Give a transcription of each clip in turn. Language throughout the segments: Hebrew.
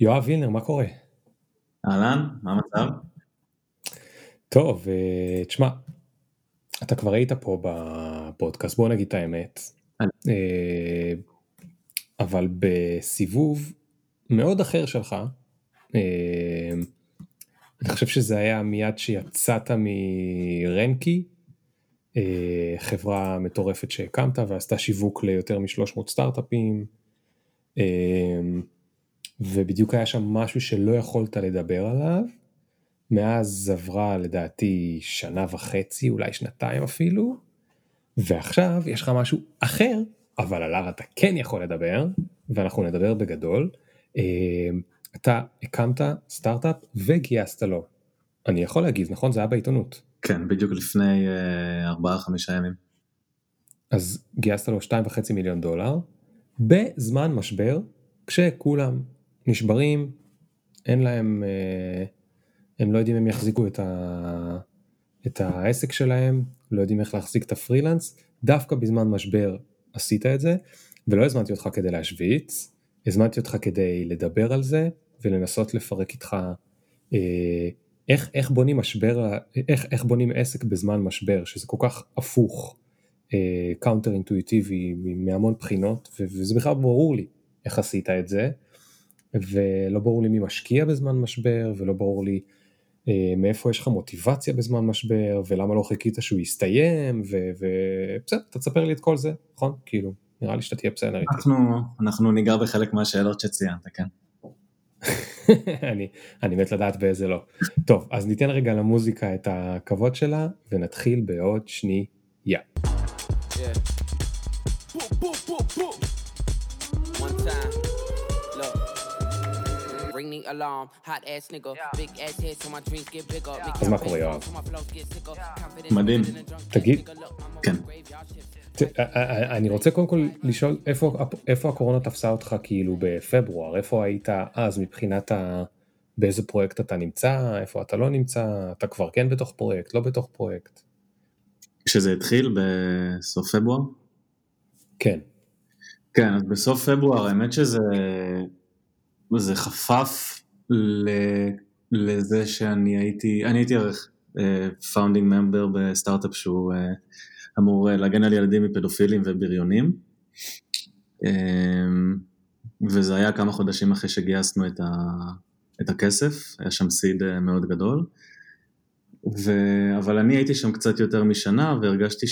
יואב וילנר, מה קורה? אהלן, מה המצב? טוב, אה, תשמע, אתה כבר היית פה בפודקאסט, בוא נגיד את האמת, אה, אבל בסיבוב מאוד אחר שלך, אה, אני חושב שזה היה מיד שיצאת מרנקי, חברה מטורפת שהקמת ועשתה שיווק ליותר מ-300 סטארט-אפים. ובדיוק היה שם משהו שלא יכולת לדבר עליו. מאז עברה לדעתי שנה וחצי, אולי שנתיים אפילו, ועכשיו יש לך משהו אחר, אבל עליו אתה כן יכול לדבר, ואנחנו נדבר בגדול. אה, אתה הקמת סטארט-אפ וגייסת לו. אני יכול להגיב, נכון? זה היה בעיתונות. כן, בדיוק לפני אה, ארבעה חמישה ימים. אז גייסת לו 2.5 מיליון דולר, בזמן משבר, כשכולם נשברים, אין להם, אה, הם לא יודעים אם יחזיקו את, ה, את העסק שלהם, לא יודעים איך להחזיק את הפרילנס, דווקא בזמן משבר עשית את זה, ולא הזמנתי אותך כדי להשוויץ, הזמנתי אותך כדי לדבר על זה ולנסות לפרק איתך אה, איך, איך בונים משבר, איך, איך בונים עסק בזמן משבר, שזה כל כך הפוך, counter אה, אינטואיטיבי מהמון בחינות, וזה בכלל ברור לי איך עשית את זה. ולא ברור לי מי משקיע בזמן משבר, ולא ברור לי אה, מאיפה יש לך מוטיבציה בזמן משבר, ולמה לא חיכית שהוא יסתיים, ובסדר, אתה תספר לי את כל זה, נכון? כאילו, נראה לי שאתה תהיה בסדר איתי. אנחנו, אנחנו ניגע בחלק מהשאלות שציינת, כן. אני, אני מת לדעת באיזה לא. טוב, אז ניתן רגע למוזיקה את הכבוד שלה, ונתחיל בעוד שנייה. Yeah. אז מה קורה יואב? מדהים. תגיד. כן. אני רוצה קודם כל לשאול איפה, איפה הקורונה תפסה אותך כאילו בפברואר, איפה היית אז מבחינת ה... באיזה פרויקט אתה נמצא, איפה אתה לא נמצא, אתה כבר כן בתוך פרויקט, לא בתוך פרויקט. כשזה התחיל בסוף פברואר? כן. כן, אז בסוף פברואר האמת שזה זה חפף לזה שאני הייתי, אני הייתי ערך founding member בסטארט-אפ שהוא uh, אמור uh, להגן על ילדים מפדופילים ובריונים. Um, וזה היה כמה חודשים אחרי שגייסנו את, ה, את הכסף, היה שם seed uh, מאוד גדול. ו, אבל אני הייתי שם קצת יותר משנה והרגשתי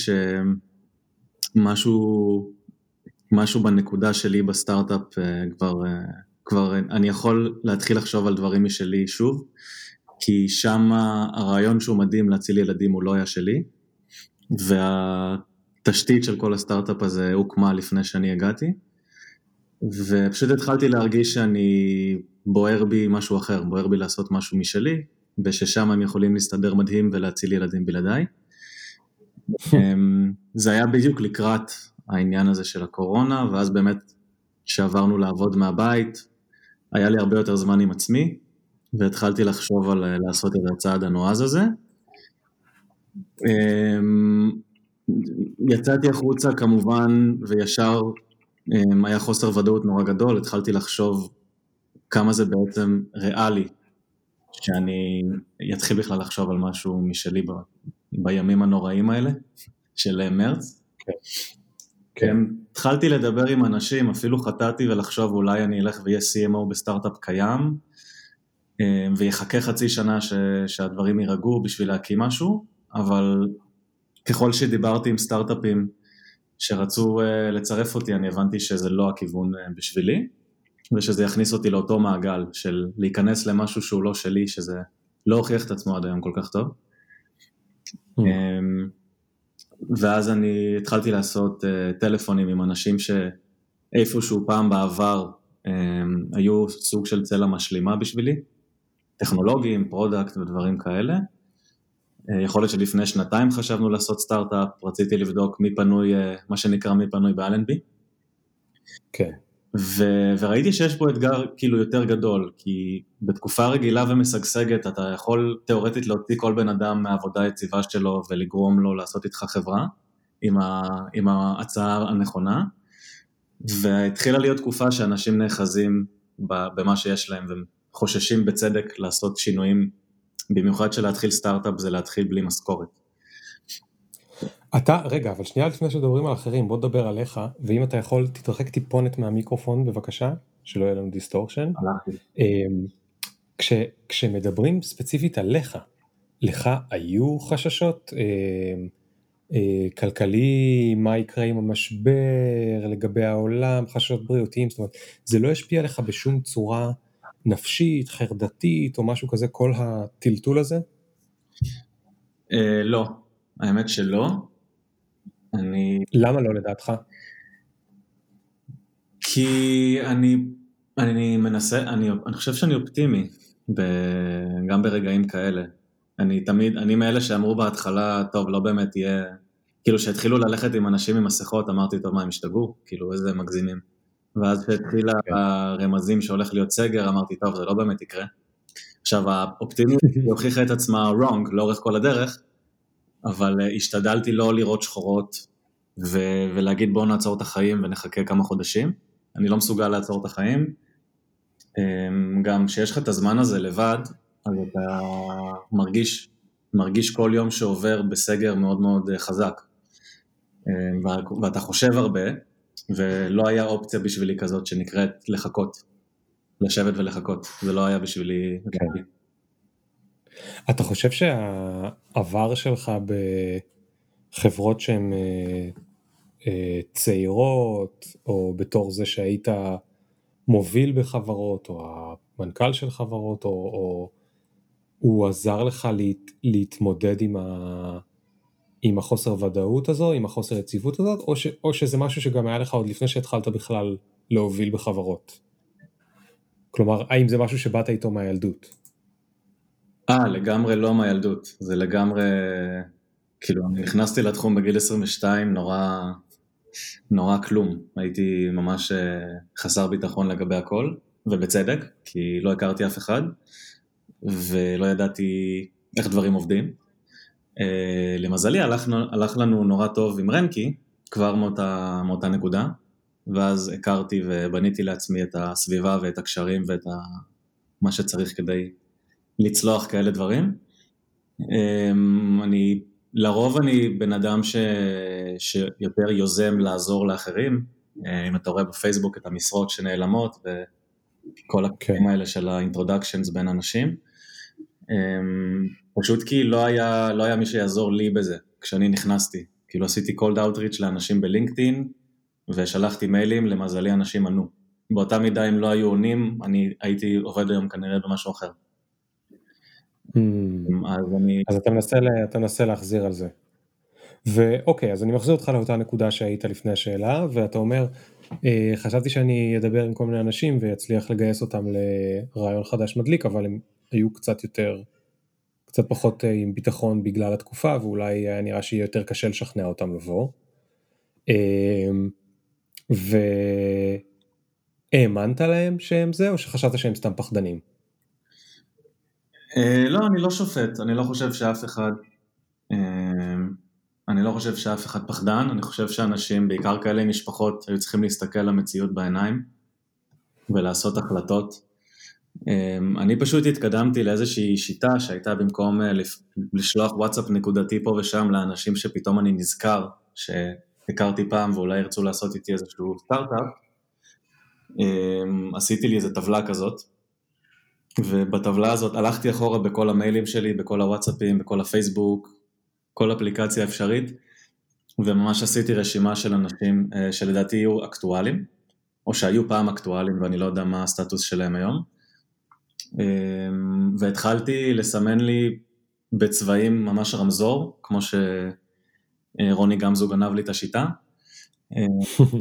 שמשהו משהו בנקודה שלי בסטארט-אפ כבר uh, כבר אני יכול להתחיל לחשוב על דברים משלי שוב, כי שם הרעיון שהוא מדהים להציל ילדים הוא לא היה שלי, והתשתית של כל הסטארט-אפ הזה הוקמה לפני שאני הגעתי, ופשוט התחלתי להרגיש שאני בוער בי משהו אחר, בוער בי לעשות משהו משלי, וששם הם יכולים להסתדר מדהים ולהציל ילדים בלעדיי. אמ, זה היה בדיוק לקראת העניין הזה של הקורונה, ואז באמת כשעברנו לעבוד מהבית, היה לי הרבה יותר זמן עם עצמי, והתחלתי לחשוב על אה, לעשות את הצעד הנועז הזה. אמ, יצאתי החוצה כמובן, וישר אמ, היה חוסר ודאות נורא גדול, התחלתי לחשוב כמה זה בעצם ריאלי, שאני אתחיל בכלל לחשוב על משהו משלי ב, בימים הנוראים האלה של אה, מרץ. כן. כן. התחלתי לדבר עם אנשים, אפילו חטאתי ולחשוב אולי אני אלך ואהיה CMO בסטארט-אפ קיים, אה, ויחכה חצי שנה ש, שהדברים יירגעו בשביל להקים משהו, אבל ככל שדיברתי עם סטארט-אפים שרצו אה, לצרף אותי, אני הבנתי שזה לא הכיוון אה, בשבילי, ושזה יכניס אותי לאותו מעגל של להיכנס למשהו שהוא לא שלי, שזה לא הוכיח את עצמו עד היום כל כך טוב. Mm. ואז אני התחלתי לעשות uh, טלפונים עם אנשים שאיפשהו פעם בעבר um, היו סוג של צלע משלימה בשבילי, טכנולוגיים, product ודברים כאלה. Uh, יכול להיות שלפני שנתיים חשבנו לעשות סטארט-אפ, רציתי לבדוק מי פנוי, מה שנקרא מי פנוי באלנבי. כן. ו- וראיתי שיש פה אתגר כאילו יותר גדול, כי בתקופה רגילה ומשגשגת אתה יכול תאורטית להוציא כל בן אדם מהעבודה היציבה שלו ולגרום לו לעשות איתך חברה עם, ה- עם ההצעה הנכונה, והתחילה להיות תקופה שאנשים נאחזים במה שיש להם, והם חוששים בצדק לעשות שינויים, במיוחד שלהתחיל סטארט-אפ זה להתחיל בלי משכורת. אתה, רגע, אבל שנייה לפני שדברים על אחרים, בוא נדבר עליך, ואם אתה יכול, תתרחק טיפונת מהמיקרופון בבקשה, שלא יהיה לנו distortion. אמ, כש, כשמדברים ספציפית עליך, לך היו חששות אה, אה, כלכלי, מה יקרה עם המשבר, לגבי העולם, חששות בריאותיים, זאת אומרת, זה לא השפיע עליך בשום צורה נפשית, חרדתית או משהו כזה, כל הטלטול הזה? אה, לא, האמת שלא. אני... למה לא לדעתך? כי אני, אני מנסה, אני, אני חושב שאני אופטימי, ב, גם ברגעים כאלה. אני תמיד, אני מאלה שאמרו בהתחלה, טוב, לא באמת יהיה, כאילו שהתחילו ללכת עם אנשים עם מסכות, אמרתי, טוב, מה, הם השתגעו? כאילו, איזה מגזימים. ואז כשהתחילה כן. הרמזים שהולך להיות סגר, אמרתי, טוב, זה לא באמת יקרה. עכשיו, האופטימיות הוכיחה את עצמה wrong לאורך כל הדרך, אבל אה, השתדלתי לא לראות שחורות ו- ולהגיד בואו נעצור את החיים ונחכה כמה חודשים. אני לא מסוגל לעצור את החיים. אמ, גם כשיש לך את הזמן הזה לבד, אז אתה מרגיש, מרגיש כל יום שעובר בסגר מאוד מאוד אה, חזק. אמ, ואתה חושב הרבה, ולא היה אופציה בשבילי כזאת שנקראת לחכות, לשבת ולחכות, זה לא היה בשבילי. כן. אתה חושב שהעבר שלך בחברות שהן אה, אה, צעירות, או בתור זה שהיית מוביל בחברות, או המנכ"ל של חברות, או, או הוא עזר לך להת, להתמודד עם, ה, עם החוסר ודאות הזו, עם החוסר יציבות הזאת, או, ש, או שזה משהו שגם היה לך עוד לפני שהתחלת בכלל להוביל בחברות? כלומר, האם זה משהו שבאת איתו מהילדות? אה, לגמרי לא מהילדות, זה לגמרי, כאילו, אני נכנסתי לתחום בגיל 22 נורא, נורא כלום, הייתי ממש אה, חסר ביטחון לגבי הכל, ובצדק, כי לא הכרתי אף אחד, ולא ידעתי איך דברים עובדים. אה, למזלי, הלך, הלך לנו נורא טוב עם רנקי, כבר מאותה, מאותה נקודה, ואז הכרתי ובניתי לעצמי את הסביבה ואת הקשרים ואת ה... מה שצריך כדי לצלוח כאלה דברים. אמ, אני, לרוב אני בן אדם ש, שיותר יוזם לעזור לאחרים, אה, אם אתה רואה בפייסבוק את המשרות שנעלמות וכל הקטעים כן. האלה של האינטרודקשנס בין אנשים. אמ, פשוט כי לא היה, לא היה מי שיעזור לי בזה כשאני נכנסתי. כאילו עשיתי cold outreach לאנשים בלינקדאין ושלחתי מיילים, למזלי אנשים ענו. באותה מידה אם לא היו עונים, אני הייתי עובד היום כנראה במשהו אחר. Hmm. אז אני... אז אתה מנסה, אתה מנסה להחזיר על זה. ואוקיי, אז אני מחזיר אותך לאותה נקודה שהיית לפני השאלה, ואתה אומר, אה, חשבתי שאני אדבר עם כל מיני אנשים ואצליח לגייס אותם לרעיון חדש מדליק, אבל הם היו קצת יותר, קצת פחות אה, עם ביטחון בגלל התקופה, ואולי היה נראה שיהיה יותר קשה לשכנע אותם לבוא. אה, והאמנת להם שהם זה, או שחשבת שהם סתם פחדנים? אה, לא, אני לא שופט, אני לא חושב שאף אחד, אה, אני לא חושב שאף אחד פחדן, אני חושב שאנשים, בעיקר כאלה עם משפחות, היו צריכים להסתכל למציאות בעיניים ולעשות החלטות. אה, אני פשוט התקדמתי לאיזושהי שיטה שהייתה במקום לשלוח וואטסאפ נקודתי פה ושם לאנשים שפתאום אני נזכר שהכרתי פעם ואולי ירצו לעשות איתי איזשהו סטארט-אפ, עשיתי לי איזו טבלה כזאת, ובטבלה הזאת הלכתי אחורה בכל המיילים שלי, בכל הוואטסאפים, בכל הפייסבוק, כל אפליקציה אפשרית, וממש עשיתי רשימה של אנשים אה, שלדעתי יהיו אקטואליים, או שהיו פעם אקטואליים ואני לא יודע מה הסטטוס שלהם היום. אמ, והתחלתי לסמן לי בצבעים ממש רמזור, כמו שרוני גמזו גנב לי את השיטה.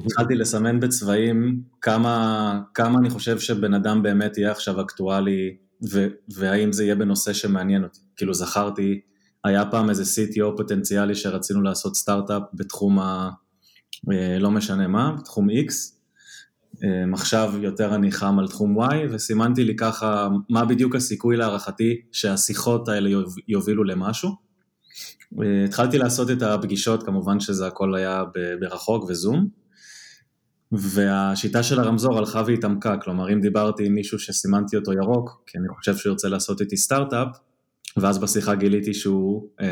התחלתי לסמן בצבעים כמה, כמה אני חושב שבן אדם באמת יהיה עכשיו אקטואלי ו, והאם זה יהיה בנושא שמעניין אותי. כאילו זכרתי, היה פעם איזה CTO פוטנציאלי שרצינו לעשות סטארט-אפ בתחום ה... אה, לא משנה מה, בתחום X. אה, עכשיו יותר אני חם על תחום Y וסימנתי לי ככה מה בדיוק הסיכוי להערכתי שהשיחות האלה יובילו למשהו. התחלתי לעשות את הפגישות, כמובן שזה הכל היה ברחוק וזום, והשיטה של הרמזור הלכה והתעמקה, כלומר אם דיברתי עם מישהו שסימנתי אותו ירוק, כי אני חושב שהוא ירצה לעשות איתי סטארט-אפ, ואז בשיחה גיליתי שהוא um,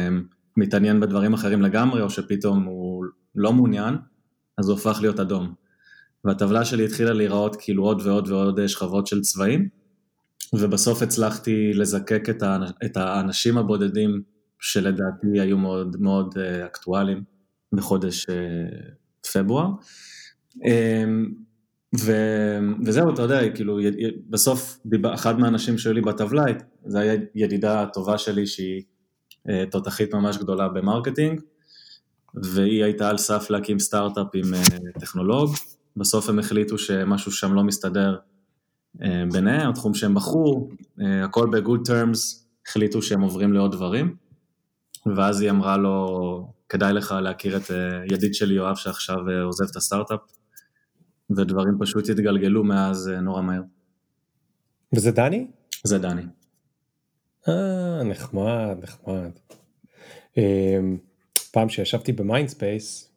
מתעניין בדברים אחרים לגמרי, או שפתאום הוא לא מעוניין, אז הוא הפך להיות אדום. והטבלה שלי התחילה להיראות כאילו עוד ועוד ועוד שכבות של צבעים, ובסוף הצלחתי לזקק את האנשים הבודדים שלדעתי היו מאוד מאוד אה, אקטואליים בחודש אה, פברואר. אמ, ו, וזהו, אתה יודע, כאילו, בסוף אחד מהאנשים שהיו לי בטבלה, זה היה ידידה טובה שלי שהיא אה, תותחית ממש גדולה ב marketing, והיא הייתה על סף להקים סטארט-אפ עם טכנולוג, בסוף הם החליטו שמשהו שם לא מסתדר ביניהם, התחום שהם בחרו, הכל ב-good terms, החליטו שהם עוברים לעוד דברים. ואז היא אמרה לו, כדאי לך להכיר את אה, ידיד שלי יואב שעכשיו אה, עוזב את הסטארט-אפ, ודברים פשוט התגלגלו מאז אה, נורא מהר. וזה דני? זה דני. אה, נחמד, נחמד. אמ, פעם שישבתי במיינדספייס,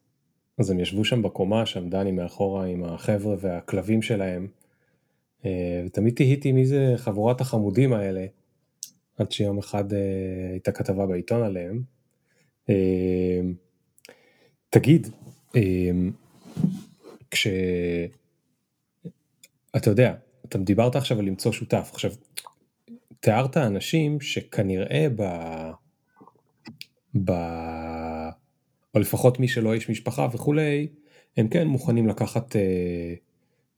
אז הם ישבו שם בקומה, שם דני מאחורה עם החבר'ה והכלבים שלהם, ותמיד תהיתי מי זה חבורת החמודים האלה. עד שיום אחד אה, הייתה כתבה בעיתון עליהם. אה, תגיד, אה, כש... אתה יודע, אתה דיברת עכשיו על למצוא שותף, עכשיו, תיארת אנשים שכנראה ב... ב... או לפחות מי שלא איש משפחה וכולי, הם כן מוכנים לקחת אה,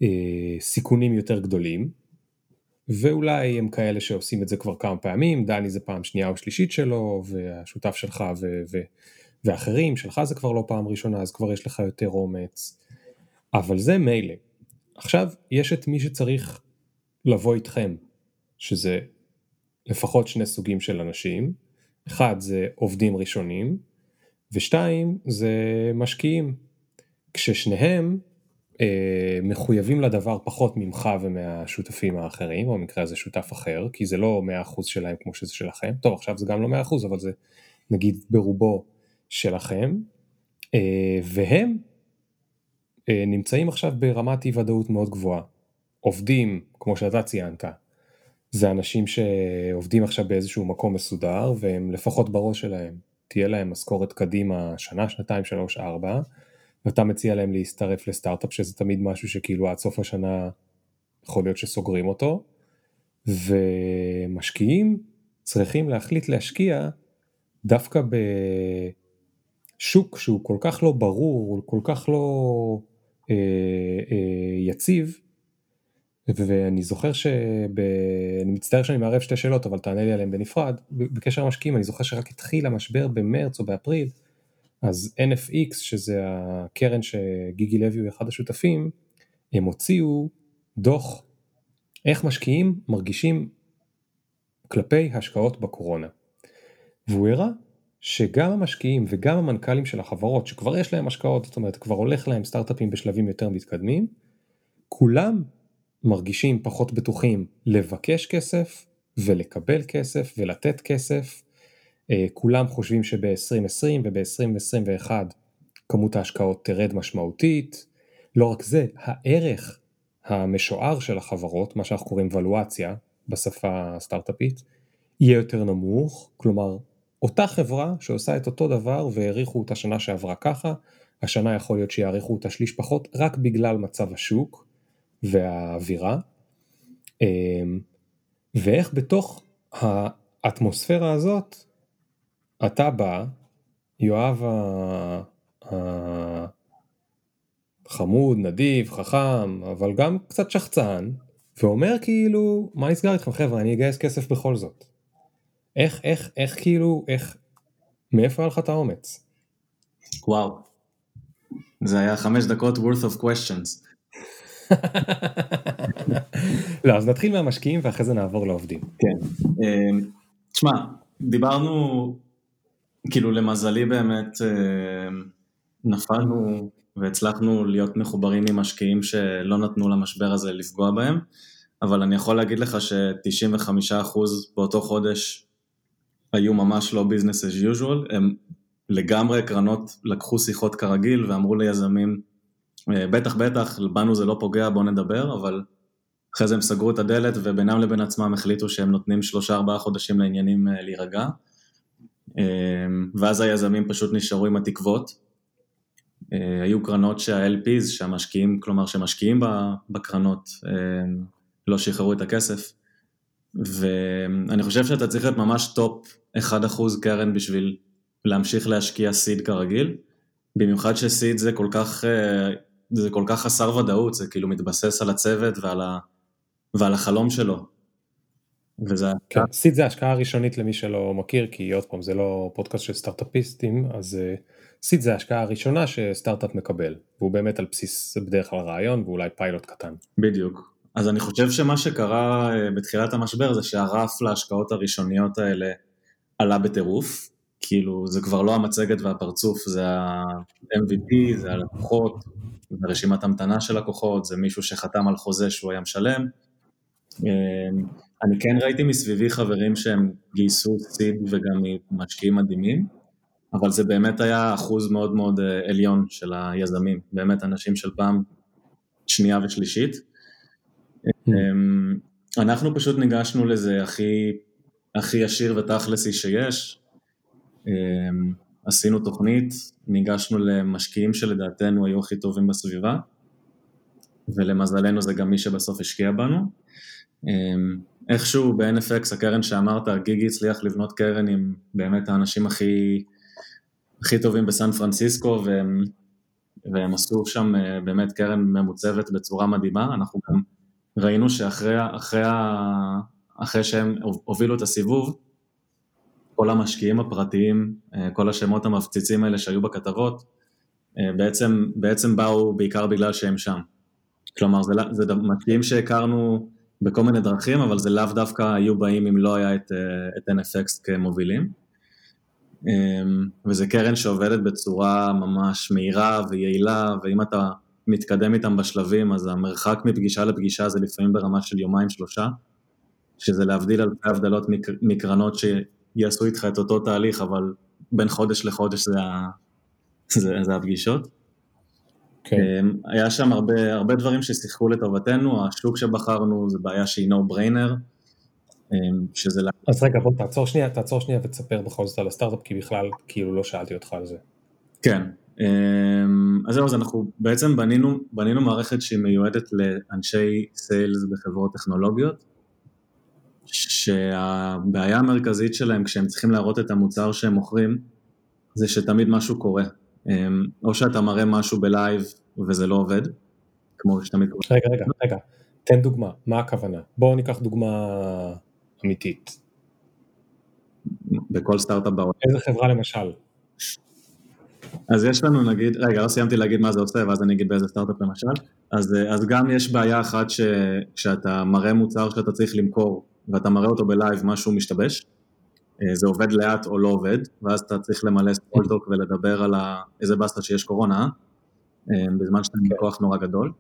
אה, סיכונים יותר גדולים, ואולי הם כאלה שעושים את זה כבר כמה פעמים, דני זה פעם שנייה או שלישית שלו, והשותף שלך ו- ו- ואחרים, שלך זה כבר לא פעם ראשונה, אז כבר יש לך יותר אומץ. אבל זה מילא. עכשיו, יש את מי שצריך לבוא איתכם, שזה לפחות שני סוגים של אנשים. אחד זה עובדים ראשונים, ושתיים זה משקיעים. כששניהם אה, מחויבים לדבר פחות ממך ומהשותפים האחרים, או במקרה הזה שותף אחר, כי זה לא 100% שלהם כמו שזה שלכם, טוב עכשיו זה גם לא 100% אבל זה נגיד ברובו שלכם, אה, והם אה, נמצאים עכשיו ברמת אי ודאות מאוד גבוהה. עובדים, כמו שאתה ציינת, זה אנשים שעובדים עכשיו באיזשהו מקום מסודר, והם לפחות בראש שלהם, תהיה להם משכורת קדימה שנה, שנתיים, שלוש, ארבע, ואתה מציע להם להצטרף לסטארט-אפ שזה תמיד משהו שכאילו עד סוף השנה יכול להיות שסוגרים אותו ומשקיעים צריכים להחליט להשקיע דווקא בשוק שהוא כל כך לא ברור, הוא כל כך לא אה, אה, יציב. ואני זוכר שב... אני מצטער שאני מערב שתי שאלות אבל תענה לי עליהן בנפרד. בקשר למשקיעים אני זוכר שרק התחיל המשבר במרץ או באפריל אז NFX, שזה הקרן שגיגי לוי הוא אחד השותפים, הם הוציאו דוח איך משקיעים מרגישים כלפי השקעות בקורונה. והוא הראה שגם המשקיעים וגם המנכ"לים של החברות שכבר יש להם השקעות, זאת אומרת כבר הולך להם סטארט-אפים בשלבים יותר מתקדמים, כולם מרגישים פחות בטוחים לבקש כסף ולקבל כסף ולתת כסף כולם חושבים שב-2020 וב-2021 כמות ההשקעות תרד משמעותית. לא רק זה, הערך המשוער של החברות, מה שאנחנו קוראים ולואציה בשפה הסטארט-אפית, יהיה יותר נמוך, כלומר אותה חברה שעושה את אותו דבר והעריכו אותה שנה שעברה ככה, השנה יכול להיות שיעריכו אותה שליש פחות רק בגלל מצב השוק והאווירה. אמ, ואיך בתוך האטמוספירה הזאת אתה בא, יואב החמוד, נדיב, חכם, אבל גם קצת שחצן, ואומר כאילו, מה נסגר איתכם חבר'ה, אני אגייס כסף בכל זאת. איך, איך, איך כאילו, איך, מאיפה היה לך את האומץ? וואו, זה היה חמש דקות worth of questions. לא, אז נתחיל מהמשקיעים ואחרי זה נעבור לעובדים. כן. אה, תשמע, דיברנו כאילו למזלי באמת אה, נפלנו והצלחנו להיות מחוברים עם משקיעים שלא נתנו למשבר הזה לפגוע בהם, אבל אני יכול להגיד לך ש-95% באותו חודש היו ממש לא business as usual, הם לגמרי קרנות לקחו שיחות כרגיל ואמרו ליזמים בטח בטח, בנו זה לא פוגע, בואו נדבר, אבל אחרי זה הם סגרו את הדלת ובינם לבין עצמם החליטו שהם נותנים שלושה ארבעה חודשים לעניינים להירגע. ואז היזמים פשוט נשארו עם התקוות. היו קרנות שה-LPs, שהמשקיעים, כלומר שמשקיעים בקרנות, לא שחררו את הכסף. ואני חושב שאתה צריך להיות ממש top 1% קרן בשביל להמשיך להשקיע seed כרגיל, במיוחד ש seed זה כל כך, זה כל כך חסר ודאות, זה כאילו מתבסס על הצוות ועל, ה, ועל החלום שלו. וזה... כן, סיד זה השקעה ראשונית למי שלא מכיר, כי עוד פעם זה לא פודקאסט של סטארט-אפיסטים, אז סיד זה ההשקעה הראשונה שסטארט-אפ מקבל, והוא באמת על בסיס בדרך כלל רעיון ואולי פיילוט קטן. בדיוק. אז אני חושב שמה שקרה אה, בתחילת המשבר זה שהרף להשקעות הראשוניות האלה עלה בטירוף, כאילו זה כבר לא המצגת והפרצוף, זה ה-MVP, זה הלקוחות, זה רשימת המתנה של לקוחות, זה מישהו שחתם על חוזה שהוא היה משלם. אני כן ראיתי מסביבי חברים שהם גייסו סיד וגם משקיעים מדהימים, אבל זה באמת היה אחוז מאוד מאוד אה, עליון של היזמים, באמת אנשים של פעם שנייה ושלישית. Mm. אמ, אנחנו פשוט ניגשנו לזה הכי, הכי ישיר ותכלסי שיש. אמ, עשינו תוכנית, ניגשנו למשקיעים שלדעתנו היו הכי טובים בסביבה, ולמזלנו זה גם מי שבסוף השקיע בנו. איכשהו ב-NFX, הקרן שאמרת, גיגי הצליח לבנות קרן עם באמת האנשים הכי, הכי טובים בסן פרנסיסקו, והם, והם עשו שם אה, באמת קרן ממוצבת בצורה מדהימה, אנחנו גם ראינו שאחרי אחרי, אחרי שהם הובילו את הסיבוב, כל המשקיעים הפרטיים, אה, כל השמות המפציצים האלה שהיו בכתבות, אה, בעצם, בעצם באו בעיקר בגלל שהם שם. כלומר, זה, זה משקיעים שהכרנו בכל מיני דרכים, אבל זה לאו דווקא היו באים אם לא היה את, אה, את NFX כמובילים. וזה קרן שעובדת בצורה ממש מהירה ויעילה, ואם אתה מתקדם איתם בשלבים, אז המרחק מפגישה לפגישה זה לפעמים ברמה של יומיים שלושה, שזה להבדיל אלפי הבדלות מקרנות שיעשו איתך את אותו תהליך, אבל בין חודש לחודש זה, זה, זה הפגישות. כן. אמ, היה שם הרבה, הרבה דברים ששיחקו לטובתנו, השוק שבחרנו זה בעיה שהיא no brainer, אמ, שזה... אז רגע בוא תעצור שנייה, תעצור שנייה ותספר בכל זאת על הסטארט-אפ, כי בכלל כאילו לא שאלתי אותך על זה. כן, אמ, אז זהו, אז אנחנו בעצם בנינו, בנינו מערכת שהיא מיועדת לאנשי סיילס בחברות טכנולוגיות, שהבעיה המרכזית שלהם כשהם צריכים להראות את המוצר שהם מוכרים, זה שתמיד משהו קורה. אמ, או שאתה מראה משהו בלייב וזה לא עובד, כמו שתמיד קורה. רגע, רגע, רגע, תן דוגמה, מה הכוונה? בואו ניקח דוגמה אמיתית. בכל סטארט-אפ בעולם. איזה חברה למשל? אז יש לנו נגיד, רגע, לא סיימתי להגיד מה זה עושה, ואז אני אגיד באיזה סטארט-אפ למשל. אז, אה, אז גם יש בעיה אחת שכשאתה מראה מוצר שאתה צריך למכור, ואתה מראה אותו ב live, משהו משתבש. אה, זה עובד לאט או לא עובד, ואז אתה צריך למלא small talk ולדבר על איזה באסה שיש קורונה, אה, בזמן שאתה עם כוח נורא גדול.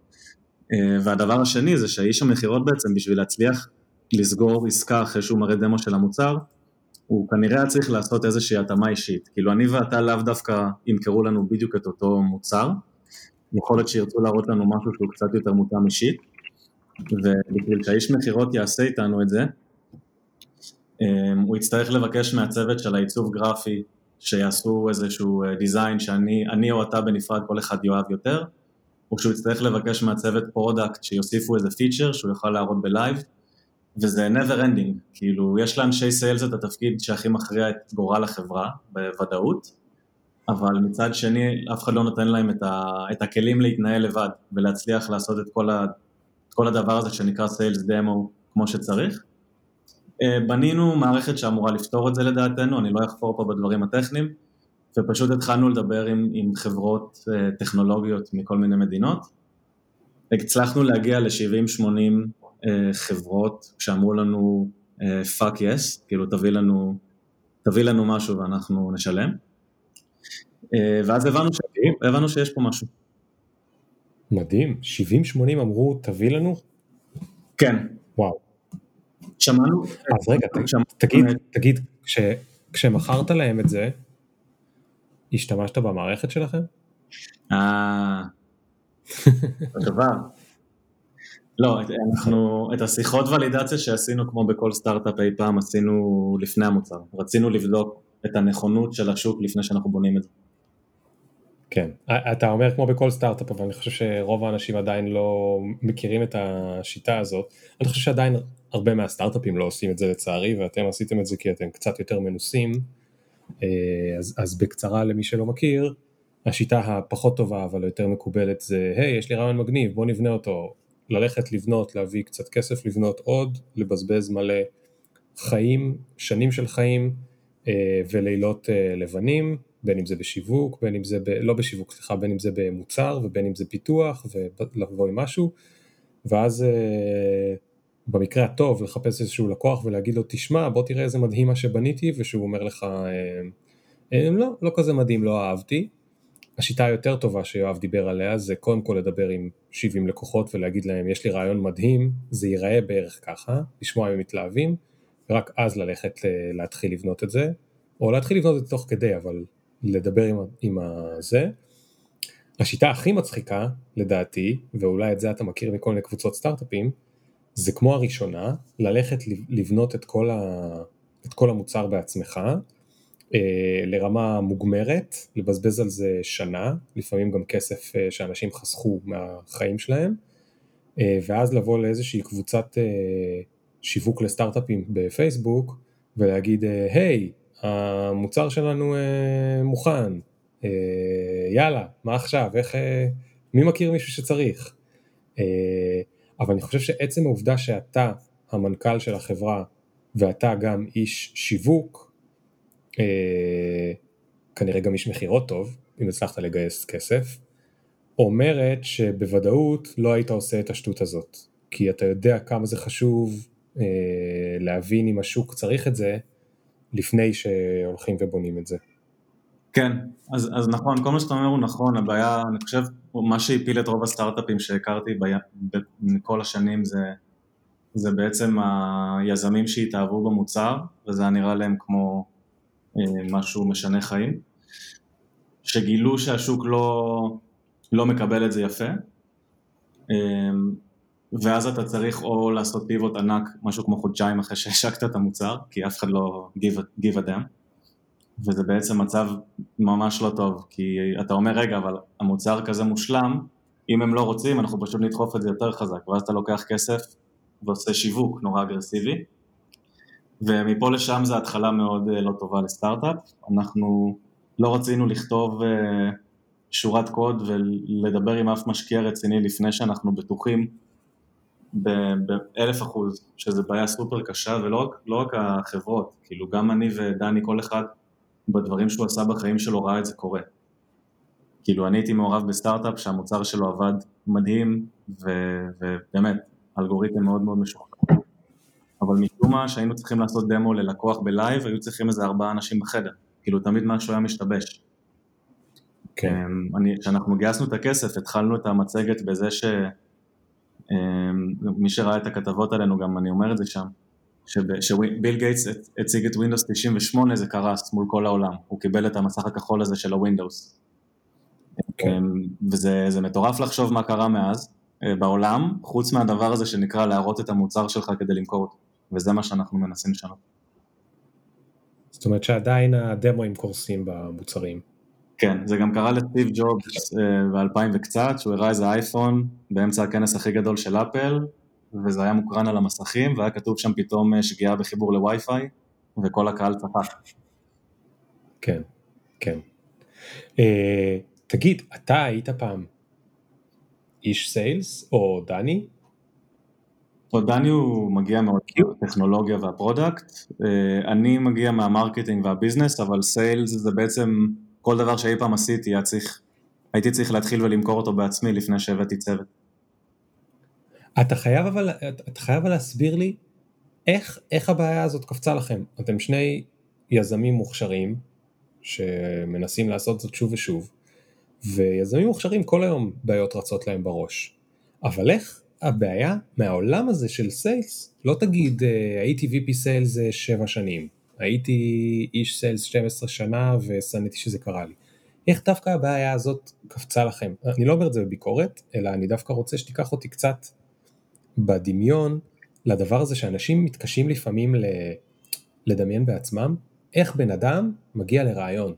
והדבר השני זה שהאיש המכירות בעצם, בשביל להצליח לסגור עסקה אחרי שהוא מראה דמו של המוצר, הוא כנראה היה צריך לעשות איזושהי התאמה אישית. כאילו אני ואתה לאו דווקא ימכרו לנו בדיוק את אותו מוצר, יכול להיות שירצו להראות לנו משהו שהוא קצת יותר מותאם אישית, ובשביל שהאיש מכירות יעשה איתנו את זה, הוא יצטרך לבקש מהצוות של העיצוב גרפי שיעשו איזשהו design אה, שאני או אתה בנפרד כל אחד יאהב יותר, או שהוא יצטרך לבקש מהצוות product שיוסיפו איזה פיצ'ר שהוא יוכל להראות ב live, וזה never ending, כאילו יש לאנשי sales את התפקיד שהכי מכריע את גורל החברה בוודאות, אבל מצד שני אף אחד לא נותן להם את, ה, את הכלים להתנהל לבד ולהצליח לעשות את כל, ה, את כל הדבר הזה שנקרא סיילס דמו כמו שצריך. אה, בנינו מערכת שאמורה לפתור את זה לדעתנו, אני לא אחפור פה בדברים הטכניים, ופשוט התחלנו לדבר עם, עם חברות אה, טכנולוגיות מכל מיני מדינות. הצלחנו להגיע ל-70-80 אה, חברות שאמרו לנו אה, יס, כאילו תביא לנו, תביא לנו משהו ואנחנו נשלם. ואז הבנו, ש... הבנו שיש פה משהו. מדהים, 70-80 אמרו תביא לנו? כן. שמענו. אז רגע. תגיד, תגיד, כש, כשמכרת להם את זה, השתמשת במערכת שלכם? אה, דבר. לא, אנחנו, את השיחות ולידציה שעשינו כמו בכל סטארט-אפ אי פעם עשינו לפני המוצר. רצינו לבדוק את הנכונות של השוק לפני שאנחנו בונים את זה. כן, אתה אומר כמו בכל סטארט-אפ, אבל אני חושב שרוב האנשים עדיין לא מכירים את השיטה הזאת. אני חושב שעדיין הרבה מהסטארט-אפים לא עושים את זה לצערי, ואתם עשיתם את זה כי אתם קצת יותר מנוסים. אה, אז, אז בקצרה למי שלא מכיר, השיטה הפחות טובה אבל יותר מקובלת זה, היי, יש לי רעיון מגניב, בוא נבנה אותו. ללכת לבנות, להביא קצת כסף, לבנות עוד, לבזבז מלא חיים, שנים של חיים אה, ולילות אה, לבנים, בין אם זה בשיווק, בין אם זה, ב, לא בשיווק, סליחה, בין אם זה במוצר ובין אם זה פיתוח ולבוא עם משהו, ואז אה, במקרה הטוב לחפש איזשהו לקוח ולהגיד לו, תשמע, בוא תראה איזה מדהים מה שבניתי, ושהוא אומר לך, לא, לא כזה מדהים, לא אהבתי, השיטה היותר טובה שיואב דיבר עליה זה קודם כל לדבר עם 70 לקוחות ולהגיד להם יש לי רעיון מדהים, זה ייראה בערך ככה, לשמוע אם הם מתלהבים, ורק אז ללכת להתחיל לבנות את זה, או להתחיל לבנות את זה תוך כדי, אבל לדבר עם, עם הזה. השיטה הכי מצחיקה לדעתי, ואולי את זה אתה מכיר מכל מיני קבוצות סטארט-אפים, זה כמו הראשונה, ללכת לבנות את כל, ה, את כל המוצר בעצמך, אה, לרמה מוגמרת, לבזבז על זה שנה, לפעמים גם כסף אה, שאנשים חסכו מהחיים שלהם, אה, ואז לבוא לאיזושהי קבוצת שיווק לסטארט-אפים בפייסבוק ולהגיד, היי, המוצר שלנו מוכן, יאללה, מה עכשיו, איך, מי מכיר מישהו שצריך? אבל אני חושב שעצם העובדה שאתה המנכ"ל של החברה ואתה גם איש שיווק, אה, כנראה גם איש מכירות טוב, אם הצלחת לגייס כסף, אומרת שבוודאות לא היית עושה את השטות הזאת, כי אתה יודע כמה זה חשוב אה, להבין אם השוק צריך את זה לפני שהולכים ובונים את זה. כן, אז, אז נכון, כל מה שאתה אומר הוא נכון, הבעיה, אני חושב, מה שהפיל את רוב הסטארט-אפים שהכרתי בכל השנים זה, זה בעצם היזמים שהתאהבו במוצר, וזה היה נראה להם כמו אה, משהו משנה חיים, שגילו שהשוק לא, לא מקבל את זה יפה, אה, ואז אתה צריך או לעשות פיבוט ענק, משהו כמו חודשיים אחרי שהשקת את המוצר, כי אף אחד לא a damn, וזה בעצם מצב ממש לא טוב, כי אתה אומר רגע, אבל המוצר כזה מושלם, אם הם לא רוצים אנחנו פשוט נדחוף את זה יותר חזק, ואז אתה לוקח כסף ועושה שיווק נורא אגרסיבי, ומפה לשם זה התחלה מאוד אה, לא טובה לסטארט-אפ. אנחנו לא רצינו לכתוב אה, שורת קוד ולדבר עם אף משקיע רציני לפני שאנחנו בטוחים באלף אחוז, שזה בעיה סופר קשה, ולא רק, לא רק החברות, כאילו גם אני ודני, כל אחד בדברים שהוא עשה בחיים שלו ראה את זה קורה. כאילו אני הייתי מעורב בסטארט-אפ שהמוצר שלו עבד מדהים, ובאמת, אלגוריתם מאוד מאוד משוכלל. אבל משום מה כשהיינו צריכים לעשות דמו ללקוח ב live, היו צריכים איזה ארבעה אנשים בחדר, כאילו תמיד משהו היה משתבש. כן. אמ, כשאנחנו גייסנו את הכסף, התחלנו את המצגת בזה שמי אמ, שראה את הכתבות עלינו, גם אני אומר את זה שם, שביל גייטס הציג את Windows 98 זה קרס מול כל העולם, הוא קיבל את המסך הכחול הזה של ה Windows. כן. אמ, וזה מטורף לחשוב מה קרה מאז אה, בעולם, חוץ מהדבר הזה שנקרא להראות את המוצר שלך כדי למכור אותו. וזה מה שאנחנו מנסים לשנות. זאת אומרת שעדיין הדמוים קורסים במוצרים. כן, זה גם קרה לסטיב ג'ובס אה, ב-2000 וקצת, שהוא הראה איזה אייפון באמצע הכנס הכי גדול של אפל, וזה היה מוקרן על המסכים, והיה כתוב שם פתאום אה, שגיאה בחיבור לווי-פיי, וכל הקהל צחק. כן, כן. אה, תגיד, אתה היית פעם איש sales, או דני? דני הוא מגיע מהטכנולוגיה וה product, אה, אני מגיע מה marketing וה business, אבל sales זה בעצם כל דבר שאי פעם עשיתי, צריך, הייתי צריך להתחיל ולמכור אותו בעצמי לפני שהבאתי צוות. אתה חייב אבל, אתה חייב להסביר לי איך, איך הבעיה הזאת קפצה לכם. אתם שני יזמים מוכשרים שמנסים לעשות זאת שוב ושוב, ויזמים מוכשרים כל היום בעיות רצות להם בראש. אבל איך הבעיה מהעולם הזה של סיילס, לא תגיד אה, הייתי VP סיילס 7 שנים, הייתי איש סיילס 12 שנה ושנאתי שזה קרה לי. איך דווקא הבעיה הזאת קפצה לכם? אני לא אומר את זה בביקורת, אלא אני דווקא רוצה שתיקח אותי קצת בדמיון לדבר הזה שאנשים מתקשים לפעמים לדמיין בעצמם, איך בן אדם מגיע לרעיון,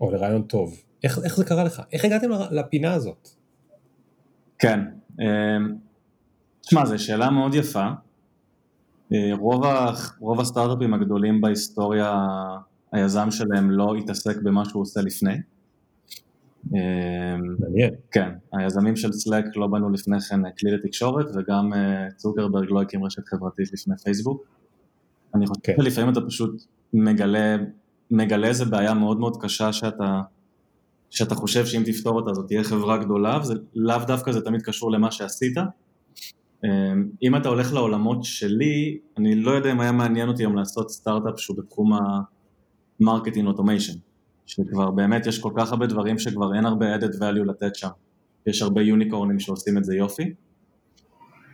או לרעיון טוב. איך, איך זה קרה לך? איך הגעתם לפינה הזאת? כן, אמ, תשמע, זו שאלה מאוד יפה. אה, רוב, ה, רוב הסטארט-אפים הגדולים בהיסטוריה, היזם שלהם לא התעסק במה שהוא עושה לפני. אמ, מעניין. כן, היזמים של Slack לא בנו לפני כן כלי לתקשורת וגם אה, צוקרברג לא הקים רשת חברתית לפני פייסבוק. אני חושב כן. שלפעמים אתה פשוט מגלה, מגלה איזה בעיה מאוד מאוד קשה שאתה, שאתה חושב שאם תפתור אותה זאת תהיה חברה גדולה, וזה לאו דווקא זה תמיד קשור למה שעשית. אמ, אם אתה הולך לעולמות שלי, אני לא יודע אם היה מעניין אותי היום לעשות סטארט-אפ שהוא בתחום ה marketing automation, שכבר באמת יש כל כך הרבה דברים שכבר אין הרבה added value לתת שם. יש הרבה יוניקורנים שעושים את זה יופי.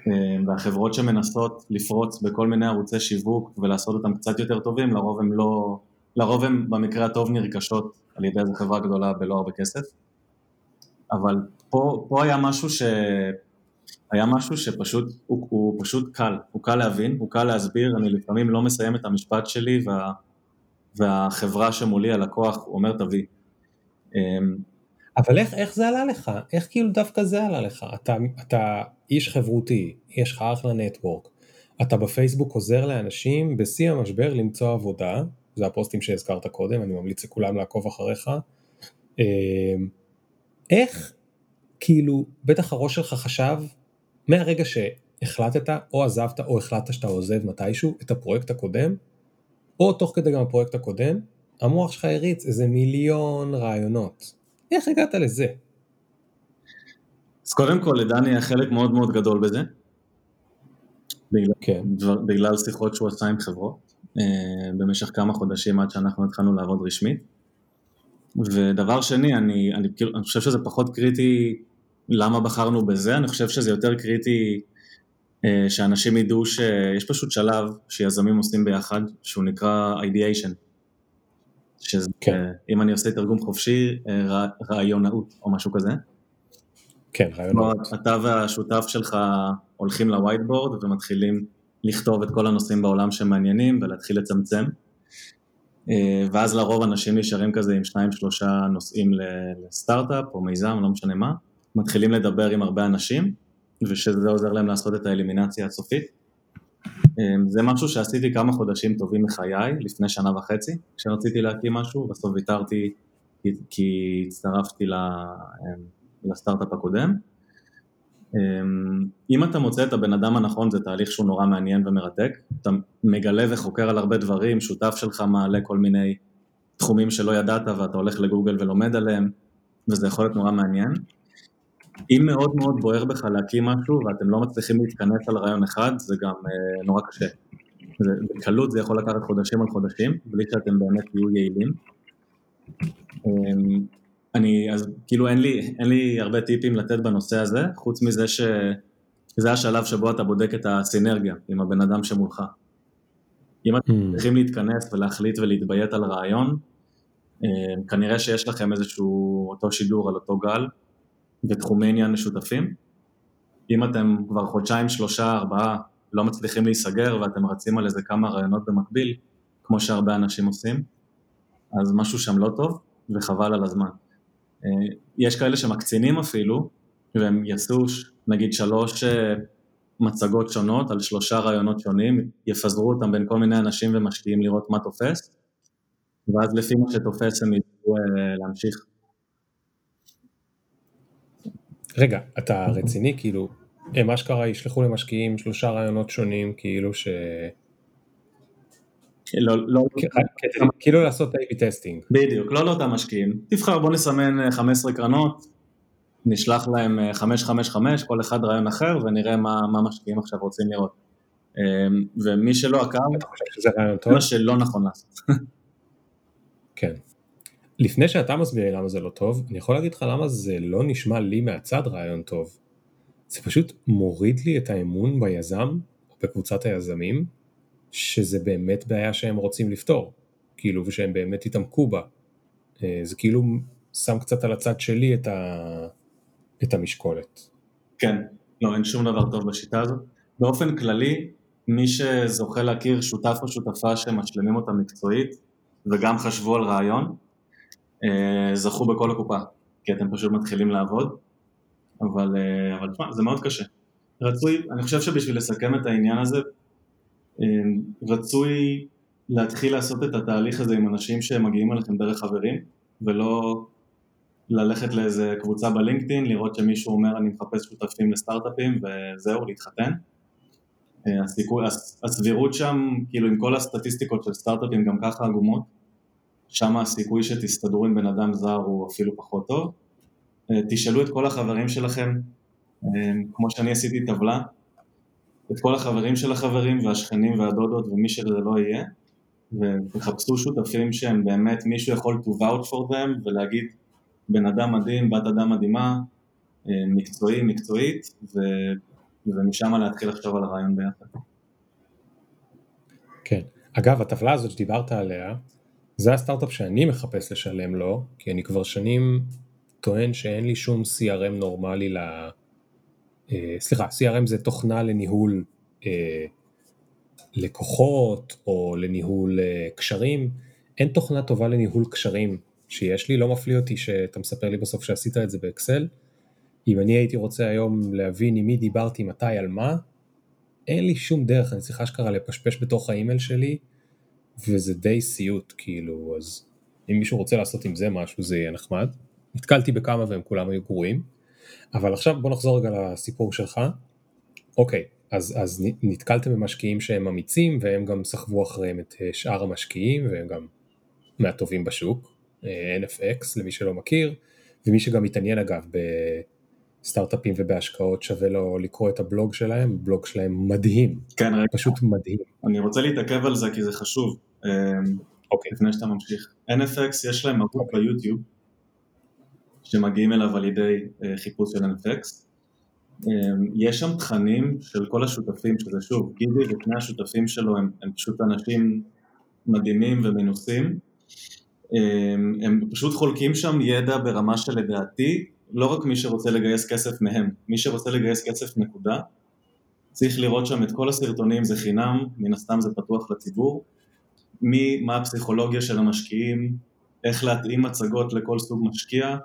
אמ, והחברות שמנסות לפרוץ בכל מיני ערוצי שיווק ולעשות אותם קצת יותר טובים, לרוב הם לא, לרוב הם במקרה הטוב נרכשות על ידי איזו חברה גדולה בלא הרבה כסף. אבל פה, פה היה משהו ש... היה משהו שפשוט, הוא, הוא פשוט קל, הוא קל להבין, הוא קל להסביר, אני לפעמים לא מסיים את המשפט שלי וה, והחברה שמולי, הלקוח, אומר תביא. אמ, אבל איך, איך זה עלה לך? איך כאילו דווקא זה עלה לך? אתה, אתה איש חברותי, יש לך אחלה נטוורק, אתה בפייסבוק עוזר לאנשים בשיא המשבר למצוא עבודה, זה הפוסטים שהזכרת קודם, אני ממליץ לכולם לעקוב אחריך. אמ, איך, כאילו, בטח הראש שלך חשב, מהרגע שהחלטת או עזבת או החלטת שאתה עוזב מתישהו את הפרויקט הקודם, או תוך כדי גם הפרויקט הקודם, המוח שלך הריץ איזה מיליון רעיונות. איך הגעת לזה? אז קודם כל לדני היה חלק מאוד מאוד גדול בזה, בגלל, כן. דבר, בגלל שיחות שהוא עשה עם חברות אה, במשך כמה חודשים עד שאנחנו התחלנו לעבוד רשמית. ודבר שני, אני, אני, אני חושב שזה פחות קריטי למה בחרנו בזה, אני חושב שזה יותר קריטי אה, שאנשים ידעו שיש פשוט שלב שיזמים עושים ביחד, שהוא נקרא ideation. שזה, כן. אם אני עושה תרגום חופשי, אה, רעיונאות או משהו כזה. כן, רעיונות. אתה והשותף שלך הולכים לווייטבורד ומתחילים לכתוב את כל הנושאים בעולם שמעניינים ולהתחיל לצמצם. אה, ואז לרוב אנשים נשארים כזה עם שניים שלושה נושאים לסטארט-אפ או מיזם, לא משנה מה, מתחילים לדבר עם הרבה אנשים, ושזה עוזר להם לעשות את האלימינציה הסופית. אה, זה משהו שעשיתי כמה חודשים טובים מחיי, לפני שנה וחצי, כשרציתי להקים משהו, בסוף ויתרתי כי הצטרפתי לסטארט-אפ הקודם. אמ, אם אתה מוצא את הבן אדם הנכון זה תהליך שהוא נורא מעניין ומרתק, אתה מגלה וחוקר על הרבה דברים, שותף שלך מעלה כל מיני תחומים שלא ידעת ואתה הולך לגוגל ולומד עליהם, וזה יכול להיות נורא מעניין. אם מאוד מאוד בוער בך להקים משהו ואתם לא מצליחים להתכנס על רעיון אחד, זה גם אה, נורא קשה. בקלות זה יכול לקחת חודשים על חודשים, בלי שאתם באמת תהיו יעילים. אמ, אני, אז כאילו אין לי, אין לי הרבה טיפים לתת בנושא הזה, חוץ מזה שזה השלב שבו אתה בודק את הסינרגיה עם הבן אדם שמולך. אם אתם mm. צריכים להתכנס ולהחליט ולהתביית על רעיון, אה, כנראה שיש לכם איזשהו אותו שידור על אותו גל ותחומי עניין משותפים. אם אתם כבר חודשיים, שלושה, ארבעה לא מצליחים להיסגר ואתם רצים על איזה כמה רעיונות במקביל, כמו שהרבה אנשים עושים, אז משהו שם לא טוב וחבל על הזמן. אה, יש כאלה שמקצינים אפילו, והם יעשו נגיד שלוש אה, מצגות שונות על שלושה רעיונות שונים, יפזרו אותם בין כל מיני אנשים ומשקיעים לראות מה תופס, ואז לפי מה שתופס הם ידעו אה, להמשיך. רגע, אתה רציני? כאילו, הם אשכרה ישלחו למשקיעים שלושה רעיונות שונים, כאילו ש... לא, לא, כאילו לעשות A-B טסטינג. בדיוק, לא לאותם משקיעים. תבחר, בוא נסמן 15 אה, קרנות, נשלח להם 555, אה, כל אחד רעיון אחר, ונראה מה, מה משקיעים עכשיו רוצים לראות. אמ, ומי שלא עקב, טוב? מה שלא נכון לעשות. כן. לפני שאתה מסביר לי למה זה לא טוב, אני יכול להגיד לך למה זה לא נשמע לי מהצד רעיון טוב. זה פשוט מוריד לי את האמון ביזם, או בקבוצת היזמים, שזה באמת בעיה שהם רוצים לפתור, כאילו, ושהם באמת התעמקו בה. אה, זה כאילו שם קצת על הצד שלי את, ה, את המשקולת. כן, לא, אין שום דבר טוב בשיטה הזאת. באופן כללי, מי שזוכה להכיר שותף או שותפה שמשלימים אותה מקצועית וגם חשבו על רעיון, זכו בכל הקופה, כי אתם פשוט מתחילים לעבוד, אבל, אה, אבל תשמע, זה מאוד קשה. רצוי, אני חושב שבשביל לסכם את העניין הזה, אה, רצוי להתחיל לעשות את התהליך הזה עם אנשים שמגיעים אליכם דרך חברים, ולא ללכת לאיזה קבוצה בלינקדאין, לראות שמישהו אומר אני מחפש שותפים לסטארט-אפים וזהו, להתחתן. הסיכוי, הסבירות שם, כאילו עם כל הסטטיסטיקות של סטארט-אפים גם ככה עגומות, שם הסיכוי שתסתדרו עם בן אדם זר הוא אפילו פחות טוב. תשאלו את כל החברים שלכם, כמו שאני עשיתי טבלה, את כל החברים של החברים והשכנים והדודות ומי שזה לא יהיה, ותחפשו שותפים שהם באמת מישהו יכול to vouch for them ולהגיד בן אדם מדהים, בת אדם מדהימה, מקצועי, מקצועית, ו... ומשם להתחיל לחשוב על הרעיון ביחד. כן. אגב, הטבלה הזאת שדיברת עליה, זה הסטארט-אפ שאני מחפש לשלם לו, כי אני כבר שנים טוען שאין לי שום CRM נורמלי ל... אה, סליחה, CRM זה תוכנה לניהול אה, לקוחות או לניהול אה, קשרים. אין תוכנה טובה לניהול קשרים שיש לי, לא מפליא אותי שאתה מספר לי בסוף שעשית את זה באקסל. אם אני הייתי רוצה היום להבין עם מי דיברתי, מתי, על מה, אין לי שום דרך, אני צריך אשכרה לפשפש בתוך האימייל שלי, וזה די סיוט, כאילו, אז אם מישהו רוצה לעשות עם זה משהו, זה יהיה נחמד. נתקלתי בכמה והם כולם היו גרועים, אבל עכשיו בוא נחזור רגע לסיפור שלך. אוקיי, אז, אז נתקלתם במשקיעים שהם אמיצים, והם גם סחבו אחריהם את אה, שאר המשקיעים, והם גם מהטובים בשוק, אה, NFX למי שלא מכיר, ומי שגם מתעניין אגב בסטארט-אפים ובהשקעות שווה לו לקרוא את הבלוג שלהם, הבלוג שלהם מדהים, כן, רגע. פשוט מדהים. אני רוצה להתעכב על זה כי זה חשוב, אוקיי. לפני שאתה ממשיך. NFX יש להם ערוץ אוקיי. ביוטיוב, שמגיעים אליו על ידי אה, חיפוש של NFX. יש שם תכנים של כל השותפים, שזה שוב, גידי ושני השותפים שלו הם, הם פשוט אנשים מדהימים ומנוסים. הם, הם פשוט חולקים שם ידע ברמה שלדעתי, לא רק מי שרוצה לגייס כסף מהם, מי שרוצה לגייס כסף נקודה, צריך לראות שם את כל הסרטונים, זה חינם, מן הסתם זה פתוח לציבור, מי, מה הפסיכולוגיה של המשקיעים, איך להתאים מצגות לכל סוג משקיע,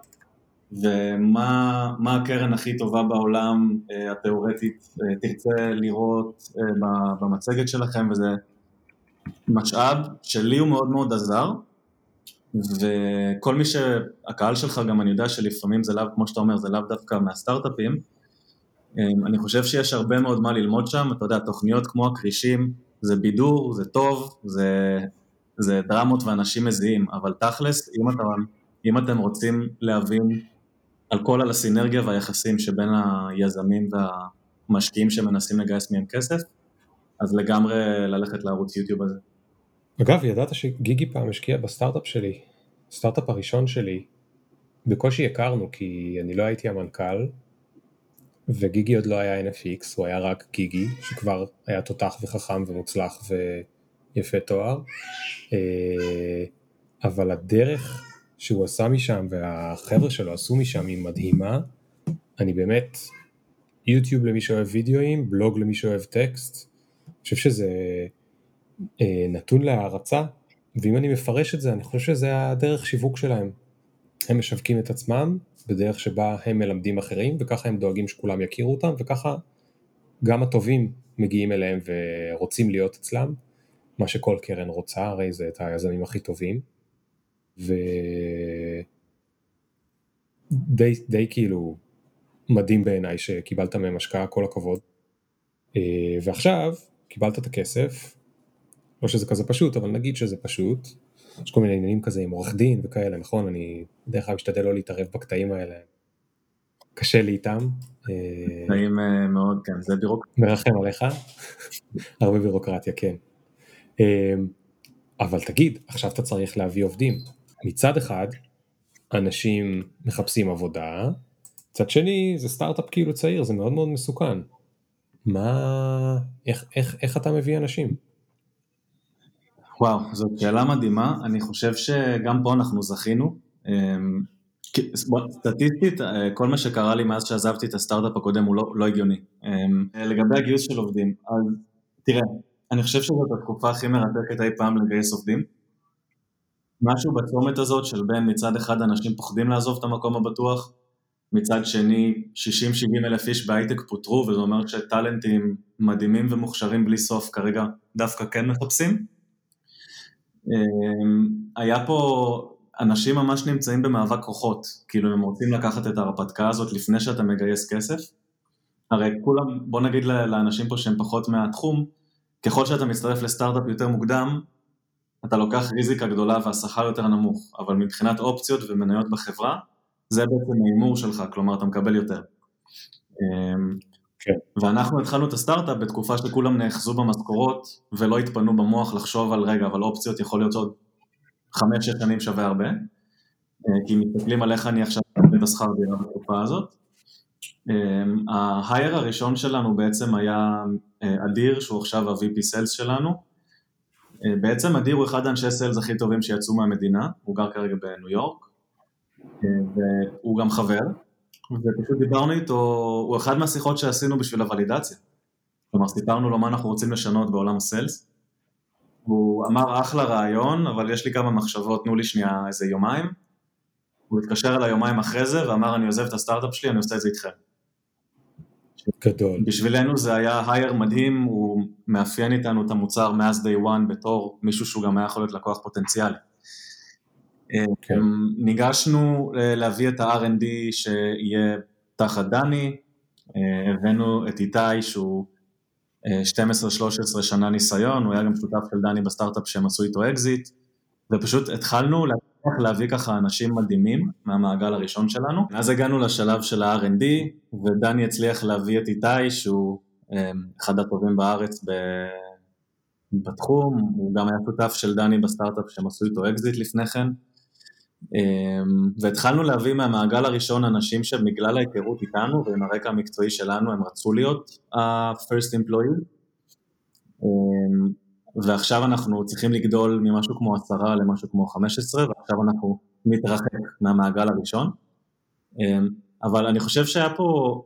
ומה הקרן הכי טובה בעולם אה, התיאורטית אה, תרצה לראות אה, במצגת שלכם, וזה משאב שלי הוא מאוד מאוד עזר, וכל מי שהקהל שלך גם אני יודע שלפעמים זה לאו, כמו שאתה אומר, זה לאו דווקא מהסטארט-אפים, אני חושב שיש הרבה מאוד מה ללמוד שם, אתה יודע, תוכניות כמו הכרישים, זה בידור, זה טוב, זה, זה דרמות ואנשים מזיעים, אבל תכלס, אם, אתה, אם אתם רוצים להבין על כל על הסינרגיה והיחסים שבין היזמים והמשקיעים שמנסים לגייס מהם כסף, אז לגמרי ללכת לערוץ יוטיוב הזה. אגב, ידעת שגיגי פעם השקיע בסטארט-אפ שלי, הסטארט-אפ הראשון שלי, בקושי הכרנו כי אני לא הייתי המנכ"ל, וגיגי עוד לא היה NFX, הוא היה רק גיגי, שכבר היה תותח וחכם ומוצלח ויפה תואר, אה, אבל הדרך שהוא עשה משם והחבר'ה שלו עשו משם היא מדהימה, אני באמת, יוטיוב למי שאוהב וידאוים, בלוג למי שאוהב טקסט, אני חושב שזה נתון להערצה, ואם אני מפרש את זה, אני חושב שזה הדרך שיווק שלהם. הם משווקים את עצמם בדרך שבה הם מלמדים אחרים, וככה הם דואגים שכולם יכירו אותם, וככה גם הטובים מגיעים אליהם ורוצים להיות אצלם, מה שכל קרן רוצה, הרי זה את היזמים הכי טובים. ודי די כאילו מדהים בעיניי שקיבלת מהם השקעה, כל הכבוד. אה, ועכשיו קיבלת את הכסף, לא שזה כזה פשוט, אבל נגיד שזה פשוט. יש כל מיני עניינים כזה עם עורך דין וכאלה, נכון? אני בדרך כלל משתדל לא להתערב בקטעים האלה. קשה לי איתם. אה, קטעים אה, מאוד, כן, זה בירוקרטיה. מרחם עליך. הרבה בירוקרטיה, כן. אבל תגיד, עכשיו אתה צריך להביא עובדים. מצד אחד, אנשים מחפשים עבודה, מצד שני זה סטארט-אפ כאילו צעיר, זה מאוד מאוד מסוכן. מה, איך, איך, איך אתה מביא אנשים? וואו, זאת שאלה מדהימה, אני חושב שגם פה אנחנו זכינו. אמ, סטטיסטית, אה, כל מה שקרה לי מאז שעזבתי את הסטארט-אפ הקודם הוא לא, לא הגיוני. אמ, לגבי הגיוס של עובדים, אז תראה, אני חושב שזאת התקופה הכי מרתקת אי פעם לגייס עובדים. משהו בצומת הזאת של בין מצד אחד אנשים פוחדים לעזוב את המקום הבטוח, מצד שני 60-70 אלף איש בהייטק פוטרו, וזה אומר שטאלנטים מדהימים ומוכשרים בלי סוף כרגע דווקא כן מחפשים. אמ, היה פה, אנשים ממש נמצאים במאבק כוחות, כאילו הם רוצים לקחת את ההרפתקה הזאת לפני שאתה מגייס כסף. הרי כולם, בוא נגיד לאנשים פה שהם פחות מהתחום, ככל שאתה מצטרף לסטארט-אפ יותר מוקדם, אתה לוקח ריזיקה גדולה והשכר יותר נמוך, אבל מבחינת אופציות ומניות בחברה, זה בעצם ההימור שלך, כלומר אתה מקבל יותר. כן. ואנחנו התחלנו את הסטארט-אפ בתקופה שכולם נאחזו במשכורות ולא התפנו במוח לחשוב על רגע, אבל אופציות יכול להיות עוד חמש-שש שנים שווה הרבה, אה, כי מסתכלים על איך אני עכשיו מקבל את השכר דירה בתקופה הזאת. אמ, ההייר הראשון שלנו בעצם היה אה, אדיר, שהוא עכשיו ה-VP Sales שלנו. אה, בעצם אדיר הוא אחד האנשי סיילס הכי טובים שיצאו מהמדינה, הוא גר כרגע בניו יורק, והוא גם חבר, ופשוט דיברנו איתו, הוא אחד מהשיחות שעשינו בשביל הוולידציה. כלומר, סיפרנו לו מה אנחנו רוצים לשנות בעולם הסיילס. הוא אמר אחלה רעיון, אבל יש לי כמה מחשבות, תנו לי שנייה איזה יומיים. הוא התקשר אליי יומיים אחרי זה ואמר אני עוזב את הסטארט-אפ שלי, אני עושה את זה איתכם. גדול. בשבילנו זה היה הייר מדהים, הוא מאפיין איתנו את המוצר מאז day one בתור מישהו שהוא גם היה יכול להיות לקוח פוטנציאלי. כן. אמ, ניגשנו אה, להביא את ה-R&D שיהיה תחת דני, אה, הבאנו את איתי שהוא 12-13 אה, שנה ניסיון, הוא היה גם שותף של דני בסטארט-אפ שהם עשו איתו אקזיט, ופשוט התחלנו להצליח להביא ככה אנשים מדהימים מהמעגל הראשון שלנו. אז הגענו לשלב של ה-R&D, ודני הצליח להביא את איתי שהוא אחד הטובים בארץ בתחום, הוא גם היה שותף של דני בסטארט-אפ שהם עשו איתו אקזיט לפני כן. אמ, והתחלנו להביא מהמעגל הראשון אנשים שבגלל ההיכרות איתנו ועם הרקע המקצועי שלנו הם רצו להיות ה-first employee. אמ, ועכשיו אנחנו צריכים לגדול ממשהו כמו עשרה למשהו כמו חמש עשרה ועכשיו אנחנו נתרחק מהמעגל הראשון. אמ, אבל אני חושב שהיה פה,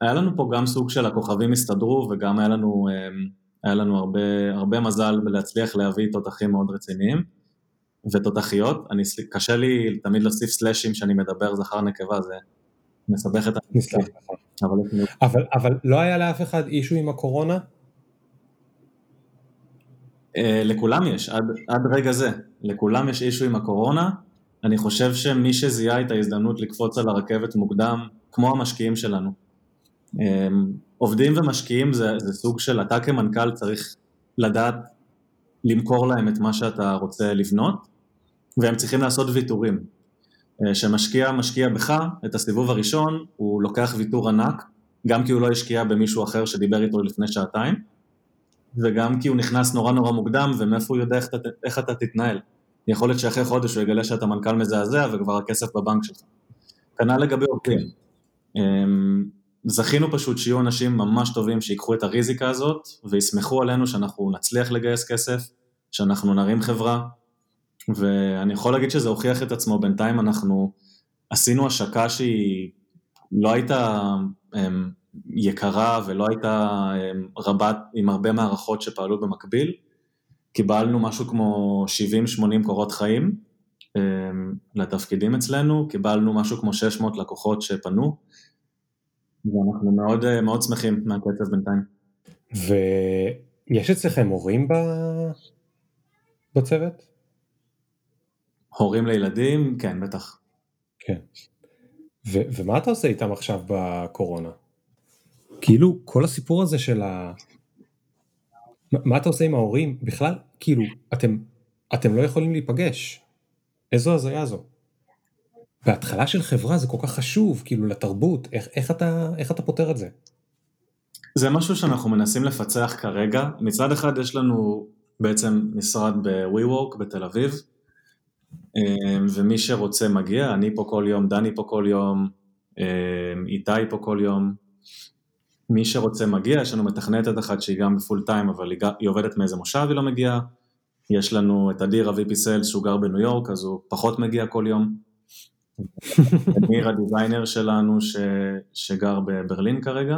היה לנו פה גם סוג של הכוכבים הסתדרו וגם היה לנו, היה לנו הרבה, הרבה מזל בלהצליח להביא תותחים מאוד רציניים ותותחיות, אני, קשה לי תמיד להוסיף סלאשים שאני מדבר זכר נקבה, זה מסבך את הנסלח. אבל, אבל, אבל לא היה לאף אחד אישו עם הקורונה? Uh, לכולם יש, עד, עד רגע זה, לכולם יש אישו עם הקורונה, אני חושב שמי שזיהה את ההזדמנות לקפוץ על הרכבת מוקדם, כמו המשקיעים שלנו. Um, עובדים ומשקיעים זה, זה סוג של, אתה כמנכ"ל צריך לדעת למכור להם את מה שאתה רוצה לבנות, והם צריכים לעשות ויתורים. כשמשקיע אה, משקיע בך את הסיבוב הראשון, הוא לוקח ויתור ענק, גם כי הוא לא השקיע במישהו אחר שדיבר איתו לפני שעתיים, וגם כי הוא נכנס נורא נורא מוקדם, ומאיפה הוא יודע איך, איך אתה תתנהל. יכול להיות שאחרי חודש הוא יגלה שאתה מנכ"ל מזעזע וכבר הכסף בבנק שלך. כנ"ל לגבי עובדים. אמ, זכינו פשוט שיהיו אנשים ממש טובים שיקחו את הריזיקה הזאת ויסמכו עלינו שאנחנו נצליח לגייס כסף, שאנחנו נרים חברה, ואני יכול להגיד שזה הוכיח את עצמו, בינתיים אנחנו עשינו השקה שהיא לא הייתה הם, יקרה ולא הייתה הם, רבת עם הרבה מערכות שפעלו במקביל, קיבלנו משהו כמו 70-80 קורות חיים הם, לתפקידים אצלנו, קיבלנו משהו כמו 600 לקוחות שפנו, ואנחנו מאוד, מאוד שמחים מהקצב בינתיים. ויש אצלכם הורים בצוות? הורים לילדים, כן, בטח. כן. ו- ומה אתה עושה איתם עכשיו בקורונה? כאילו, כל הסיפור הזה של ה... מה אתה עושה עם ההורים? בכלל, כאילו, אתם, אתם לא יכולים להיפגש. איזו הזיה זו. בהתחלה של חברה זה כל כך חשוב, כאילו, לתרבות. איך, איך, אתה, איך אתה פותר את זה? זה משהו שאנחנו מנסים לפצח כרגע. מצד אחד יש לנו בעצם משרד ב-WeWork בתל אביב, אמ, ומי שרוצה מגיע, אני פה כל יום, דני פה כל יום, אמ, איתי פה כל יום. מי שרוצה מגיע, יש לנו מתכנתת אחת שהיא גם בפול טיים, אבל היא עובדת מאיזה מושב, היא לא מגיעה. יש לנו את אדיר ה-VP Sales שהוא גר בניו יורק, אז הוא פחות מגיע כל יום. ניר הדיזיינר שלנו ש, שגר בברלין כרגע.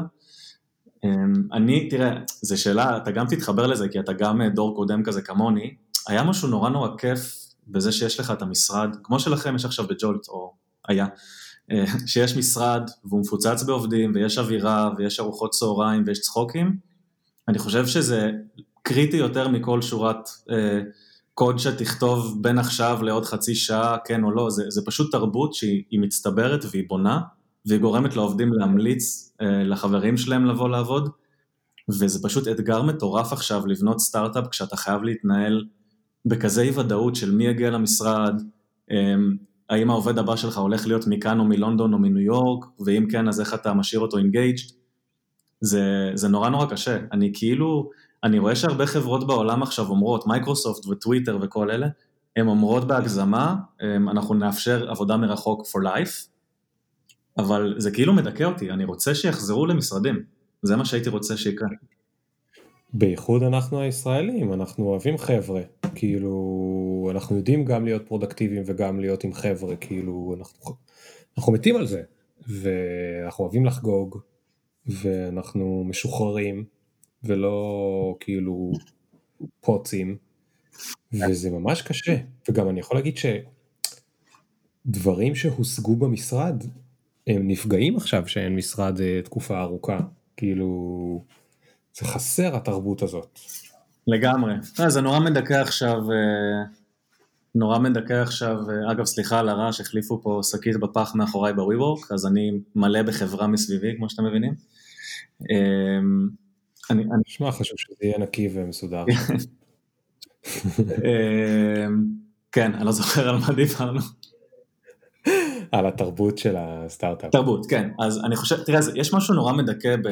אמ, אני, תראה, זו שאלה, אתה גם תתחבר לזה, כי אתה גם דור קודם כזה כמוני, היה משהו נורא נורא כיף בזה שיש לך את המשרד, כמו שלכם יש עכשיו בג'ולט, או היה, אה, שיש משרד והוא מפוצץ בעובדים ויש אווירה ויש ארוחות צהריים ויש צחוקים, אני חושב שזה קריטי יותר מכל שורת אה, קוד שתכתוב בין עכשיו לעוד חצי שעה, כן או לא, זה, זה פשוט תרבות שהיא מצטברת והיא בונה, והיא גורמת לעובדים להמליץ אה, לחברים שלהם לבוא לעבוד, וזה פשוט אתגר מטורף עכשיו לבנות סטארט-אפ כשאתה חייב להתנהל בכזה אי ודאות של מי יגיע למשרד, אה, האם העובד הבא שלך הולך להיות מכאן או מלונדון או מניו יורק, ואם כן אז איך אתה משאיר אותו engaged, זה, זה נורא נורא קשה, אני כאילו, אני רואה שהרבה חברות בעולם עכשיו אומרות, מייקרוסופט וטוויטר וכל אלה, הן אומרות בהגזמה, אנחנו נאפשר עבודה מרחוק for life, אבל זה כאילו מדכא אותי, אני רוצה שיחזרו למשרדים, זה מה שהייתי רוצה שיקרה. בייחוד אנחנו הישראלים, אנחנו אוהבים חבר'ה, כאילו, אנחנו יודעים גם להיות פרודקטיביים וגם להיות עם חבר'ה, כאילו, אנחנו, אנחנו מתים על זה, ואנחנו אוהבים לחגוג, ואנחנו משוחררים, ולא כאילו פוצים, וזה ממש קשה, וגם אני יכול להגיד שדברים שהושגו במשרד, הם נפגעים עכשיו שאין משרד אה, תקופה ארוכה, כאילו, זה חסר התרבות הזאת. לגמרי. אה, זה נורא מדכא עכשיו, אה, נורא מדכא עכשיו, אגב סליחה על הרעש, החליפו פה שקית בפח מאחוריי בווי וורק, אז אני מלא בחברה מסביבי, כמו שאתם מבינים. אני נשמע חשוב שזה יהיה נקי ומסודר. כן, אני לא זוכר על מה דיברנו. על התרבות של הסטארט-אפ. תרבות, כן. אז אני חושב, תראה, יש משהו נורא מדכא ב...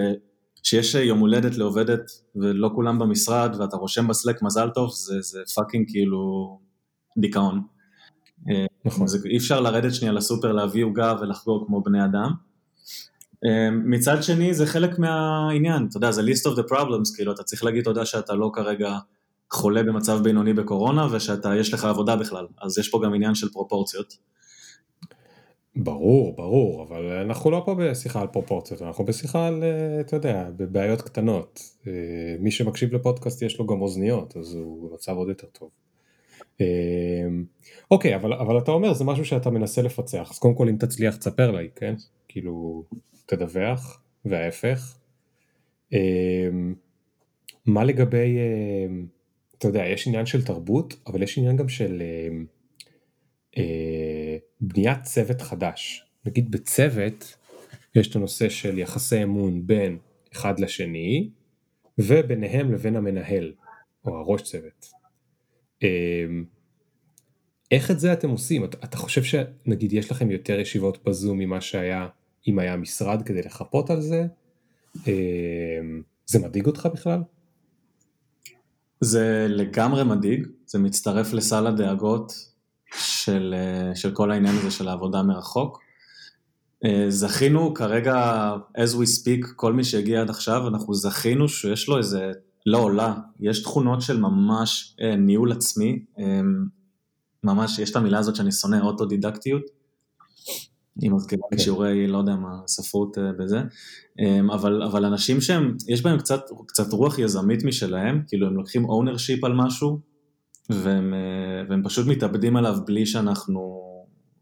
שיש יום הולדת לעובדת ולא כולם במשרד ואתה רושם ב Slack מזל טוב, זה, זה fucking כאילו דיכאון. נכון. זה, אי אפשר לרדת שנייה לסופר להביא עוגה ולחגוג כמו בני אדם. מצד שני זה חלק מהעניין, אתה יודע, זה least of the problems, כאילו אתה צריך להגיד תודה שאתה לא כרגע חולה במצב בינוני בקורונה ושאתה, יש לך עבודה בכלל, אז יש פה גם עניין של פרופורציות. ברור, ברור, אבל אנחנו לא פה בשיחה על פרופורציות, אנחנו בשיחה על, אה, אתה יודע, בבעיות קטנות. אה, מי שמקשיב לפודקאסט יש לו גם אוזניות, אז הוא במצב עוד יותר טוב. אה, אוקיי, אבל, אבל אתה אומר, זה משהו שאתה מנסה לפצח, אז קודם כל אם תצליח תספר לי, כן? כאילו, תדווח, וההפך. מה לגבי, אתה יודע, יש עניין של תרבות, אבל יש עניין גם של... אה, בניית צוות חדש. נגיד בצוות יש את הנושא של יחסי אמון בין אחד לשני וביניהם לבין המנהל או הראש צוות. איך את זה אתם עושים? אתה חושב שנגיד יש לכם יותר ישיבות בזום ממה שהיה אם היה משרד כדי לחפות על זה? אה, זה מדאיג אותך בכלל? זה לגמרי מדאיג, זה מצטרף לסל הדאגות של, אה, של כל העניין הזה של העבודה מרחוק. אה, זכינו כרגע, as we speak, כל מי שהגיע עד עכשיו, אנחנו זכינו שיש לו איזה, לא עולה, יש תכונות של ממש ניהול עצמי, ממש, יש את המילה הזאת שאני שונא, אוטודידקטיות, היא מזכירה לי כן. שיעורי, לא יודע מה, ספרות בזה, אבל, אבל אנשים שהם, יש בהם קצת, קצת רוח יזמית משלהם, כאילו הם לוקחים ownership על משהו, והם, אה, והם פשוט מתאבדים עליו בלי שאנחנו,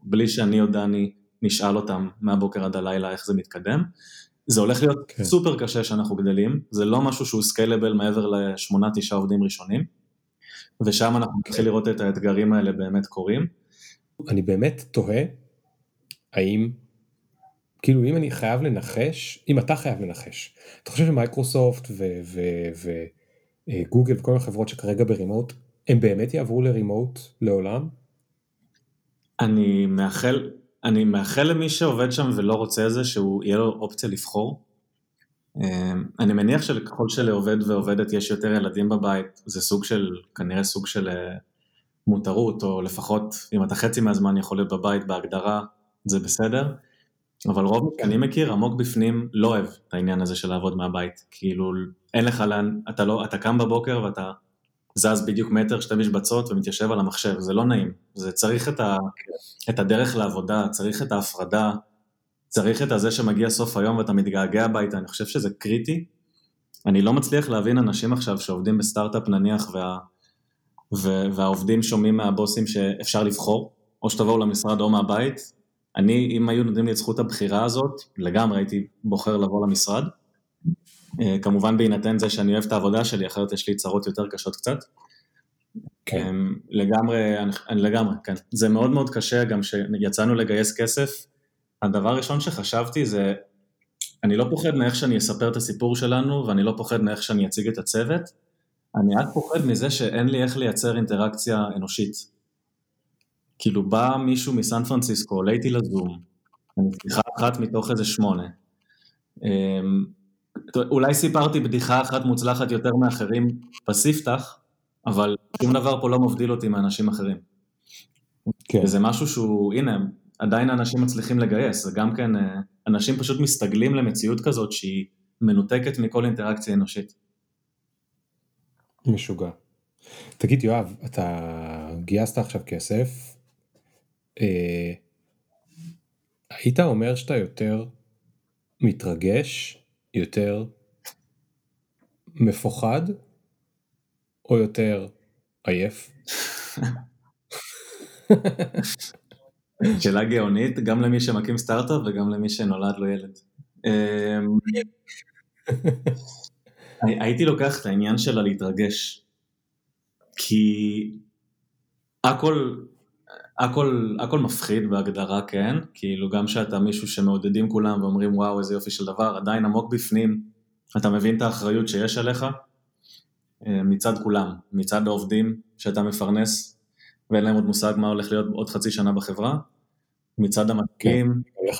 בלי שאני או דני נשאל אותם מהבוקר עד הלילה איך זה מתקדם. זה הולך להיות כן. סופר קשה שאנחנו גדלים, זה לא משהו שהוא סקיילבל מעבר לשמונה תשעה עובדים ראשונים, ושם אנחנו נתחיל לראות את האתגרים האלה באמת קורים. אני באמת תוהה, האם, כאילו אם אני חייב לנחש, אם אתה חייב לנחש, אתה חושב שמייקרוסופט וגוגל וכל החברות שכרגע ברימוט, הם באמת יעברו לרימוט לעולם? אני מאחל, אני מאחל למי שעובד שם ולא רוצה את זה, שהוא יהיה לו אופציה לבחור. אמ, אני מניח שככל שלעובד ועובדת יש יותר ילדים בבית, זה סוג של, כנראה סוג של אה, מותרות, או לפחות אם אתה חצי מהזמן יכול להיות בבית בהגדרה, זה בסדר. אבל רוב שאני מכיר עמוק בפנים לא אוהב את העניין הזה של לעבוד מהבית. כאילו אין לך לאן, אתה לא, אתה קם בבוקר ואתה זז בדיוק מטר, שתי משבצות ומתיישב על המחשב, זה לא נעים. זה צריך את, ה, את הדרך לעבודה, צריך את ההפרדה, צריך את הזה שמגיע סוף היום ואתה מתגעגע הביתה, אני חושב שזה קריטי. אני לא מצליח להבין אנשים עכשיו שעובדים בסטארט-אפ נניח וה, והעובדים שומעים מהבוסים שאפשר לבחור, או שתבואו למשרד או מהבית. אני, אם היו נותנים לי את זכות הבחירה הזאת, לגמרי הייתי בוחר לבוא למשרד. אה, כמובן בהינתן זה שאני אוהב את העבודה שלי, אחרת יש לי צרות יותר קשות קצת. כן. אמ, לגמרי, לגמרי, כן. זה מאוד מאוד קשה, גם כשיצאנו לגייס כסף, הדבר הראשון שחשבתי זה, אני לא פוחד מאיך שאני אספר את הסיפור שלנו, ואני לא פוחד מאיך שאני אציג את הצוות, אני רק פוחד מזה שאין לי איך לייצר אינטראקציה אנושית. כאילו בא מישהו מסן פרנסיסקו, עולה איתי לזום, אני שיחה אחת מתוך איזה שמונה. אמ, אולי סיפרתי בדיחה אחת מוצלחת יותר מאחרים בספתח, אבל שום דבר פה לא מבדיל אותי מאנשים אחרים. כן. וזה משהו שהוא, הנה, עדיין אנשים מצליחים לגייס, זה גם כן, אה, אנשים פשוט מסתגלים למציאות כזאת שהיא מנותקת מכל אינטראקציה אנושית. משוגע. תגיד יואב, אתה גייסת עכשיו כסף, אה, היית אומר שאתה יותר מתרגש, יותר מפוחד, או יותר עייף? שאלה גאונית, גם למי שמקים סטארט-אפ וגם למי שנולד לו ילד. אמ, הייתי לוקח את העניין שלה להתרגש, כי הכל, הכל, הכל מפחיד בהגדרה, כן? כאילו גם שאתה מישהו שמעודדים כולם ואומרים וואו איזה יופי של דבר, עדיין עמוק בפנים אתה מבין את האחריות שיש עליך אה, מצד כולם, מצד העובדים שאתה מפרנס ואין להם עוד מושג מה הולך להיות עוד חצי שנה בחברה, מצד המתקים, כן,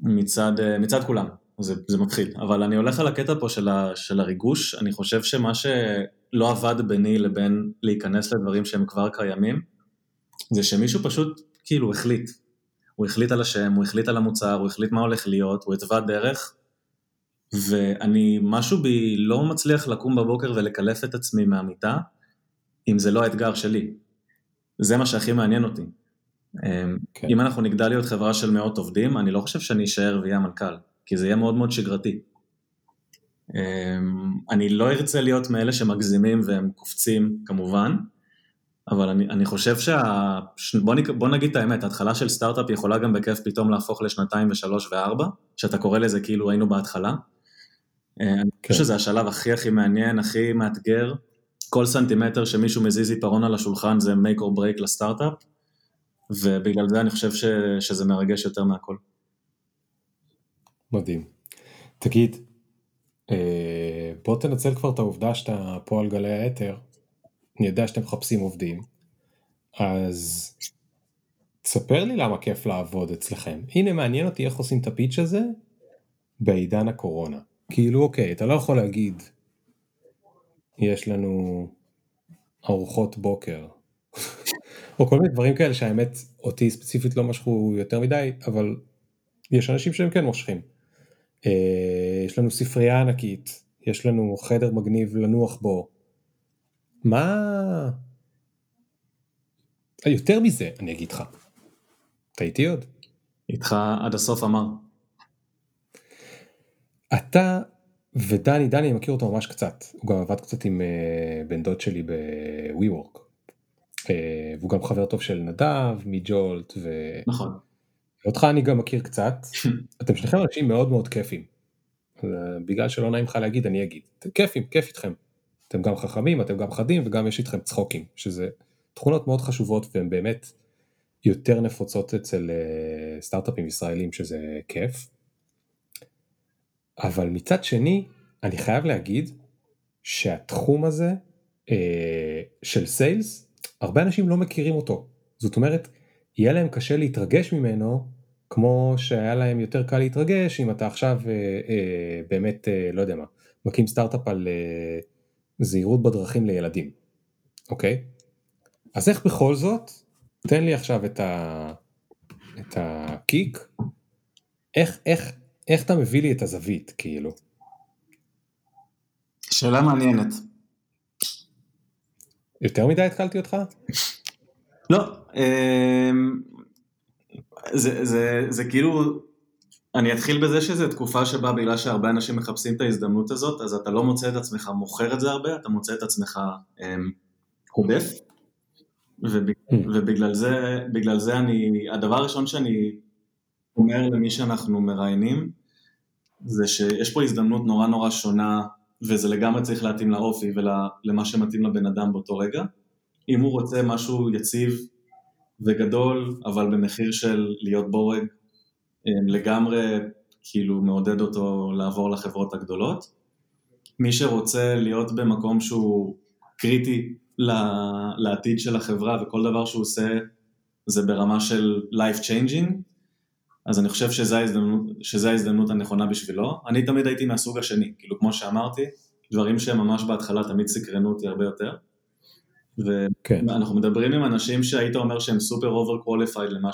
מצד, אה, מצד כולם. זה, זה מפחיד, אבל אני הולך על הקטע פה של, ה, של הריגוש, אני חושב שמה שלא עבד ביני לבין להיכנס לדברים שהם כבר קיימים, זה שמישהו פשוט כאילו החליט. הוא החליט על השם, הוא החליט על המוצר, הוא החליט מה הולך להיות, הוא התווה דרך, ואני, משהו בי לא מצליח לקום בבוקר ולקלף את עצמי מהמיטה, אם זה לא האתגר שלי. זה מה שהכי מעניין אותי. כן. אם אנחנו נגדל להיות חברה של מאות עובדים, אני לא חושב שאני אשאר ואהיה המנכ"ל. כי זה יהיה מאוד מאוד שגרתי. אמ, אני לא ארצה להיות מאלה שמגזימים והם קופצים כמובן, אבל אני, אני חושב שה... בוא, נ... בוא נגיד את האמת, ההתחלה של סטארט-אפ יכולה גם בכיף פתאום להפוך לשנתיים ושלוש וארבע, שאתה קורא לזה כאילו היינו בהתחלה. אה, אני כן. חושב שזה השלב הכי הכי מעניין, הכי מאתגר. כל סנטימטר שמישהו מזיז עיפרון על השולחן זה make or break לסטארט-אפ, ובגלל זה אני חושב ש... שזה מרגש יותר מהכל. מדהים. תגיד, אה, בוא תנצל כבר את העובדה שאתה פה על גלי האתר, אני יודע שאתם מחפשים עובדים, אז תספר לי למה כיף לעבוד אצלכם. הנה מעניין אותי איך עושים את הפיץ' הזה בעידן הקורונה. כאילו אוקיי, אתה לא יכול להגיד, יש לנו ארוחות בוקר, או כל מיני דברים כאלה שהאמת אותי ספציפית לא משכו יותר מדי, אבל יש אנשים שהם כן מושכים. אה, יש לנו ספרייה ענקית, יש לנו חדר מגניב לנוח בו. מה... יותר מזה, אני אגיד לך. אתה איתי עוד? איתך עד הסוף אמר. אתה ודני, דני, אני מכיר אותו ממש קצת. הוא גם עבד קצת עם uh, בן דוד שלי ב-WeWork. Uh, והוא גם חבר טוב של נדב, מג'ולט. ו... נכון. אותך אני גם מכיר קצת, אתם שניכם אנשים מאוד מאוד כיפים. בגלל שלא נעים לך להגיד אני אגיד, כיפים, כיף איתכם. אתם גם חכמים, אתם גם חדים וגם יש איתכם צחוקים, שזה תכונות מאוד חשובות והן באמת יותר נפוצות אצל אה, סטארט-אפים ישראלים שזה כיף. אבל מצד שני, אני חייב להגיד שהתחום הזה אה, של סיילס, הרבה אנשים לא מכירים אותו. זאת אומרת, יהיה להם קשה להתרגש ממנו כמו שהיה להם יותר קל להתרגש אם אתה עכשיו אה, אה, באמת, אה, לא יודע מה, מקים סטארט-אפ על אה, זהירות בדרכים לילדים, אוקיי? אז איך בכל זאת, תן לי עכשיו את, ה, את הקיק, איך, איך, איך אתה מביא לי את הזווית, כאילו? שאלה מעניינת. יותר מדי התקלתי אותך? לא, אמ, זה, זה, זה כאילו, אני אתחיל בזה שזו תקופה שבה בגלל שהרבה אנשים מחפשים את ההזדמנות הזאת, אז אתה לא מוצא את עצמך מוכר את זה הרבה, אתה מוצא את עצמך אמ, הודף, ובגלל, mm. ובגלל זה, בגלל זה אני, הדבר הראשון שאני אומר למי שאנחנו מראיינים, זה שיש פה הזדמנות נורא נורא שונה, וזה לגמרי צריך להתאים לאופי ולמה שמתאים לבן אדם באותו רגע. אם הוא רוצה משהו יציב וגדול, אבל במחיר של להיות בורג, לגמרי כאילו מעודד אותו לעבור לחברות הגדולות. מי שרוצה להיות במקום שהוא קריטי לעתיד של החברה וכל דבר שהוא עושה זה ברמה של life changing, אז אני חושב שזו ההזדמנות, ההזדמנות הנכונה בשבילו. אני תמיד הייתי מהסוג השני, כאילו כמו שאמרתי, דברים שהם ממש בהתחלה תמיד סקרנו אותי הרבה יותר. ואנחנו כן. מדברים עם אנשים שהיית אומר שהם סופר overqualified למה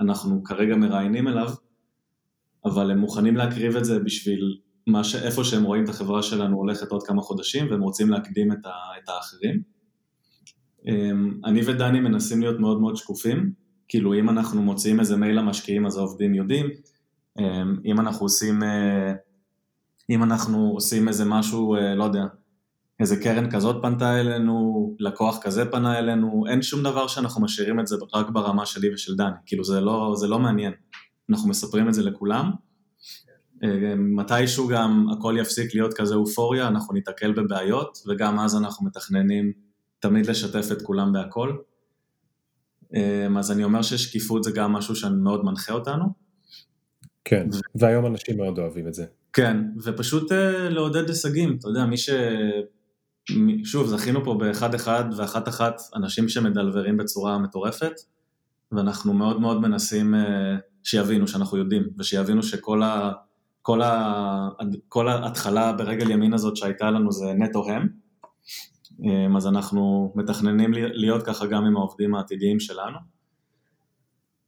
שאנחנו כרגע מראיינים אליו, אבל הם מוכנים להקריב את זה בשביל מה ש... איפה שהם רואים את החברה שלנו הולכת עוד כמה חודשים והם רוצים להקדים את, ה... את האחרים. אמ, אני ודני מנסים להיות מאוד מאוד שקופים, כאילו אם אנחנו מוציאים איזה מייל למשקיעים אז העובדים יודעים, אמ, אם אנחנו עושים, אה, אם אנחנו עושים איזה משהו, אה, לא יודע, איזה קרן כזאת פנתה אלינו, לקוח כזה פנה אלינו, אין שום דבר שאנחנו משאירים את זה רק ברמה שלי ושל דני, כאילו זה לא, זה לא מעניין, אנחנו מספרים את זה לכולם. אמ, מתישהו גם הכל יפסיק להיות כזה אופוריה, אנחנו ניתקל בבעיות, וגם אז אנחנו מתכננים תמיד לשתף את כולם בהכל. אמ, אז אני אומר ששקיפות זה גם משהו שאני מאוד מנחה אותנו. כן. והיום אנשים מאוד אוהבים את זה. כן, ופשוט uh, לעודד הישגים, אתה יודע, מי ש... שוב, זכינו פה באחד אחד ואחת אחת אנשים שמדלברים בצורה מטורפת, ואנחנו מאוד מאוד מנסים uh, שיבינו שאנחנו יודעים, ושיבינו שכל ה... כל, ה... כל ההתחלה ברגל ימין הזאת שהייתה לנו זה נטו הם, אמ, אז אנחנו מתכננים להיות ככה גם עם העובדים העתידיים שלנו.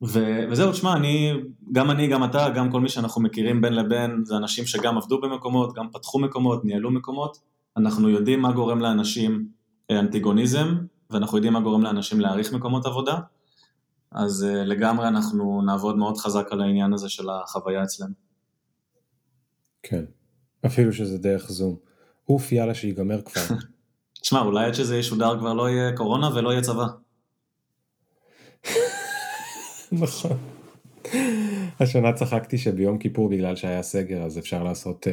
ו- וזהו, תשמע, אני, גם אני, גם אתה, גם כל מי שאנחנו מכירים בין לבין, זה אנשים שגם עבדו במקומות, גם פתחו מקומות, ניהלו מקומות, אנחנו יודעים מה גורם לאנשים אה, אנטיגוניזם, ואנחנו יודעים מה גורם לאנשים להעריך מקומות עבודה, אז uh, לגמרי אנחנו נעבוד מאוד חזק על העניין הזה של החוויה אצלנו. כן, אפילו שזה דרך זום. אוף, יאללה, שיגמר כבר. תשמע, אולי עד שזה ישודר כבר לא יהיה קורונה ולא יהיה צבא. נכון. השנה צחקתי שביום כיפור בגלל שהיה סגר אז אפשר לעשות uh,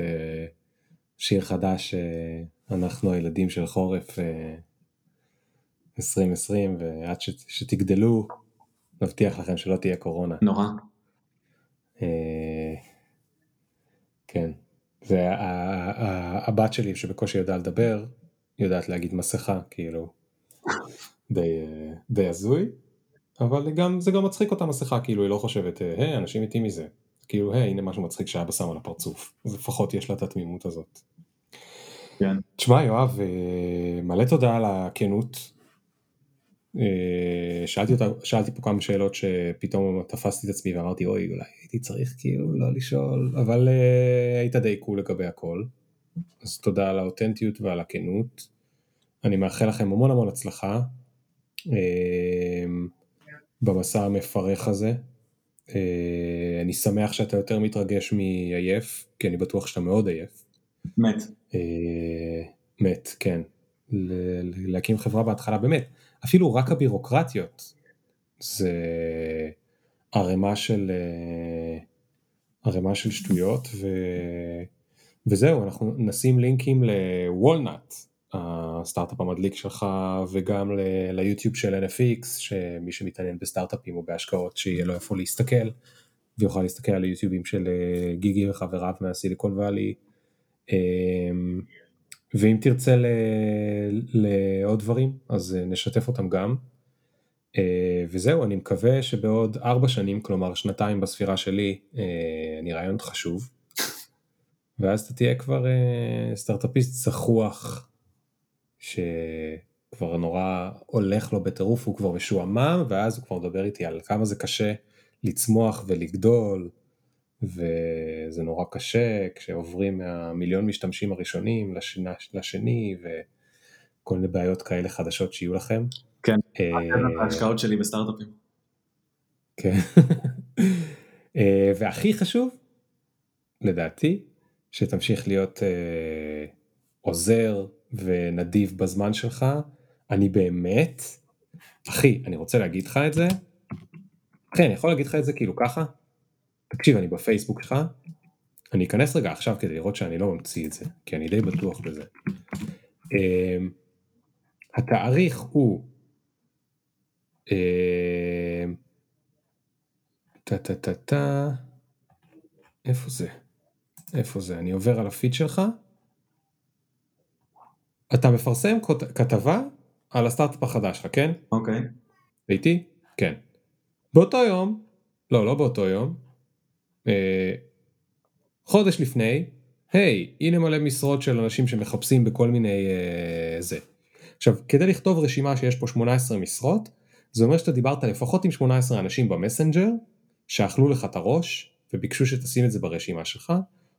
שיר חדש uh, אנחנו הילדים של חורף uh, 2020 ועד ש, שתגדלו נבטיח לכם שלא תהיה קורונה. נורא. Uh, כן. והבת שלי שבקושי יודעה לדבר יודעת להגיד מסכה, כאילו, די, די הזוי, אבל גם, זה גם מצחיק אותה מסכה, כאילו היא לא חושבת, היי, אנשים מתים מזה, כאילו, היי, הנה משהו מצחיק שאבא שם על הפרצוף, אז לפחות יש לה את התמימות הזאת. כן. תשמע, יואב, אה, מלא תודה על הכנות. אה, שאלתי, אותה, שאלתי פה כמה שאלות שפתאום תפסתי את עצמי ואמרתי אוי אולי הייתי צריך כאילו לא לשאול אבל uh, היית די קול לגבי הכל אז תודה על האותנטיות ועל הכנות. אני מאחל לכם המון המון הצלחה במסע המפרך הזה. אה, אני שמח שאתה יותר מתרגש מעייף, כי אני בטוח שאתה מאוד עייף. מת. אה, מת, כן. להקים חברה בהתחלה, באמת, אפילו רק הבירוקרטיות זה ערימה של אה, ערימה של שטויות ו... וזהו, אנחנו נשים לינקים לוולנאט, הסטארט-אפ המדליק שלך, וגם ליוטיוב של NFX, שמי שמתעניין בסטארט-אפים או בהשקעות, שיהיה לו איפה להסתכל, ויוכל להסתכל על היוטיובים של אה, גיגי וחבריו מהסיליקון וואלי. אמ, ואם תרצה לעוד דברים, אז אה, נשתף אותם גם. אה, וזהו, אני מקווה שבעוד ארבע שנים, כלומר שנתיים בספירה שלי, אני רעיון חשוב. ואז אתה תהיה כבר סטארטאפיסט זחוח, שכבר נורא הולך לו בטירוף, הוא כבר משועמם, ואז הוא כבר מדבר איתי על כמה זה קשה לצמוח ולגדול, וזה נורא קשה כשעוברים מהמיליון משתמשים הראשונים לשני, לשני ו, כל מיני בעיות כאלה חדשות שיהיו לכם. כן, אה, ההשקעות שלי בסטארט-אפים. כן. אה, והכי חשוב, לדעתי, שתמשיך להיות אה, עוזר ונדיב בזמן שלך. אני באמת, אחי, אני רוצה להגיד לך את זה. אחי, אני יכול להגיד לך את זה כאילו ככה? תקשיב, אני בפייסבוק שלך, אני אכנס רגע עכשיו כדי לראות שאני לא ממציא את זה, כי אני די בטוח בזה. אה, התאריך הוא אה, טה טה טה טה, איפה זה? איפה זה? אני עובר על הפיד שלך. אתה מפרסם כתבה על הסטארט-אפ החדש שלך, כן? אוקיי. איתי? כן. באותו יום, לא, לא באותו יום, אה, חודש לפני, היי, הנה מלא משרות של אנשים שמחפשים בכל מיני אה, זה. עכשיו, כדי לכתוב רשימה שיש פה 18 משרות, זה אומר שאתה דיברת לפחות עם 18 אנשים במסנג'ר, שאכלו לך את הראש, וביקשו שתשים את זה ברשימה שלך,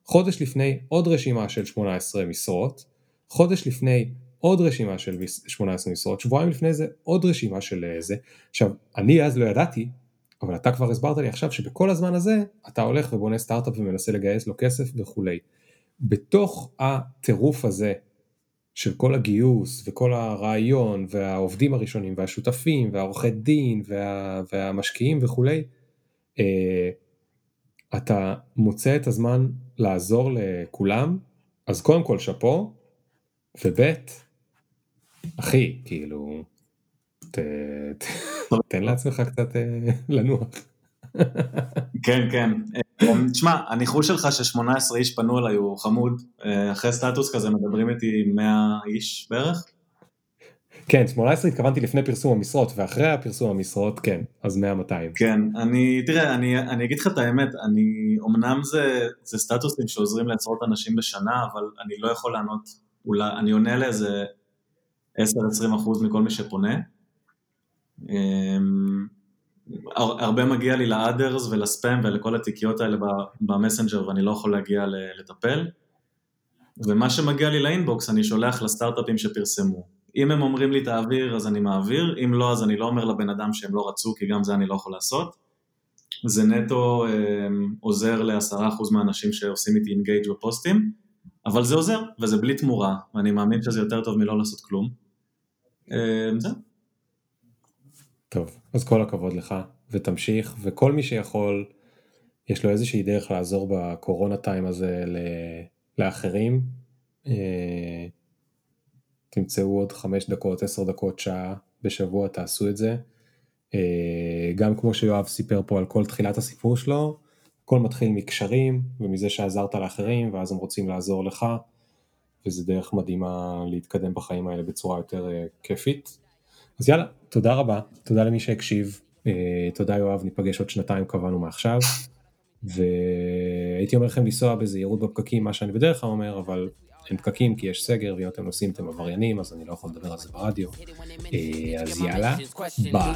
חודש לפני עוד רשימה של 18 משרות, חודש לפני עוד רשימה של 18 משרות, שבועיים לפני זה עוד רשימה של אה, זה. עכשיו, אני אז לא ידעתי, אבל אתה כבר הסברת לי עכשיו שבכל הזמן הזה אתה הולך ובונה סטארט-אפ ומנסה לגייס לו כסף וכולי. בתוך הטירוף הזה של כל הגיוס וכל הרעיון והעובדים הראשונים והשותפים והעורכי דין וה, והמשקיעים וכולי, אה, אתה מוצא את הזמן לעזור לכולם, אז קודם כל שאפו, וב' אחי, כאילו, ת, ת, תן לעצמך קצת אה, לנוח. כן, כן. תשמע, הניחוש שלך ש-18 איש פנו אליי הוא חמוד. אה, אחרי סטטוס כזה מדברים איתי 100 איש בערך. כן, 18 התכוונתי לפני פרסום המשרות, ואחרי הפרסום המשרות, כן, אז 100-200. כן, אני, תראה, אני, אני אגיד לך את האמת, אני, אמנם זה, זה סטטוסים שעוזרים לעשרות אנשים בשנה, אבל אני לא יכול לענות, אולי, אני עונה לאיזה 10-20% מכל מי שפונה. אמ, הרבה מגיע לי ל others ולספאם ולכל התיקיות האלה במסנג'ר ואני לא יכול להגיע לטפל. ומה שמגיע לי ל inbox אני שולח לסטארט-אפים שפרסמו. אם הם אומרים לי תעביר אז אני מעביר, אם לא אז אני לא אומר לבן אדם שהם לא רצו כי גם זה אני לא יכול לעשות. זה נטו אה, עוזר לעשרה אחוז מהאנשים שעושים איתי engage בפוסטים, אבל זה עוזר וזה בלי תמורה ואני מאמין שזה יותר טוב מלא לעשות כלום. אה. טוב, אז כל הכבוד לך, ותמשיך, וכל מי שיכול, יש לו איזושהי דרך לעזור בקורונה טיים הזה לאחרים. אה, תמצאו עוד חמש דקות, עשר דקות, שעה בשבוע, תעשו את זה. אה, גם כמו שיואב סיפר פה על כל תחילת הסיפור שלו, הכל מתחיל מקשרים ומזה שעזרת לאחרים ואז הם רוצים לעזור לך, וזה דרך מדהימה להתקדם בחיים האלה בצורה יותר אה, כיפית. אז יאללה, תודה רבה, תודה למי שהקשיב, אה, תודה יואב, ניפגש עוד שנתיים קבענו מעכשיו, והייתי אומר לכם לנסוע בזהירות בפקקים, מה שאני בדרך כלל אומר, אבל אין פקקים כי יש סגר, ואם אתם נוסעים אתם עבריינים, אז אני לא יכול לדבר על זה ברדיו. אה, אז יאללה, ביי.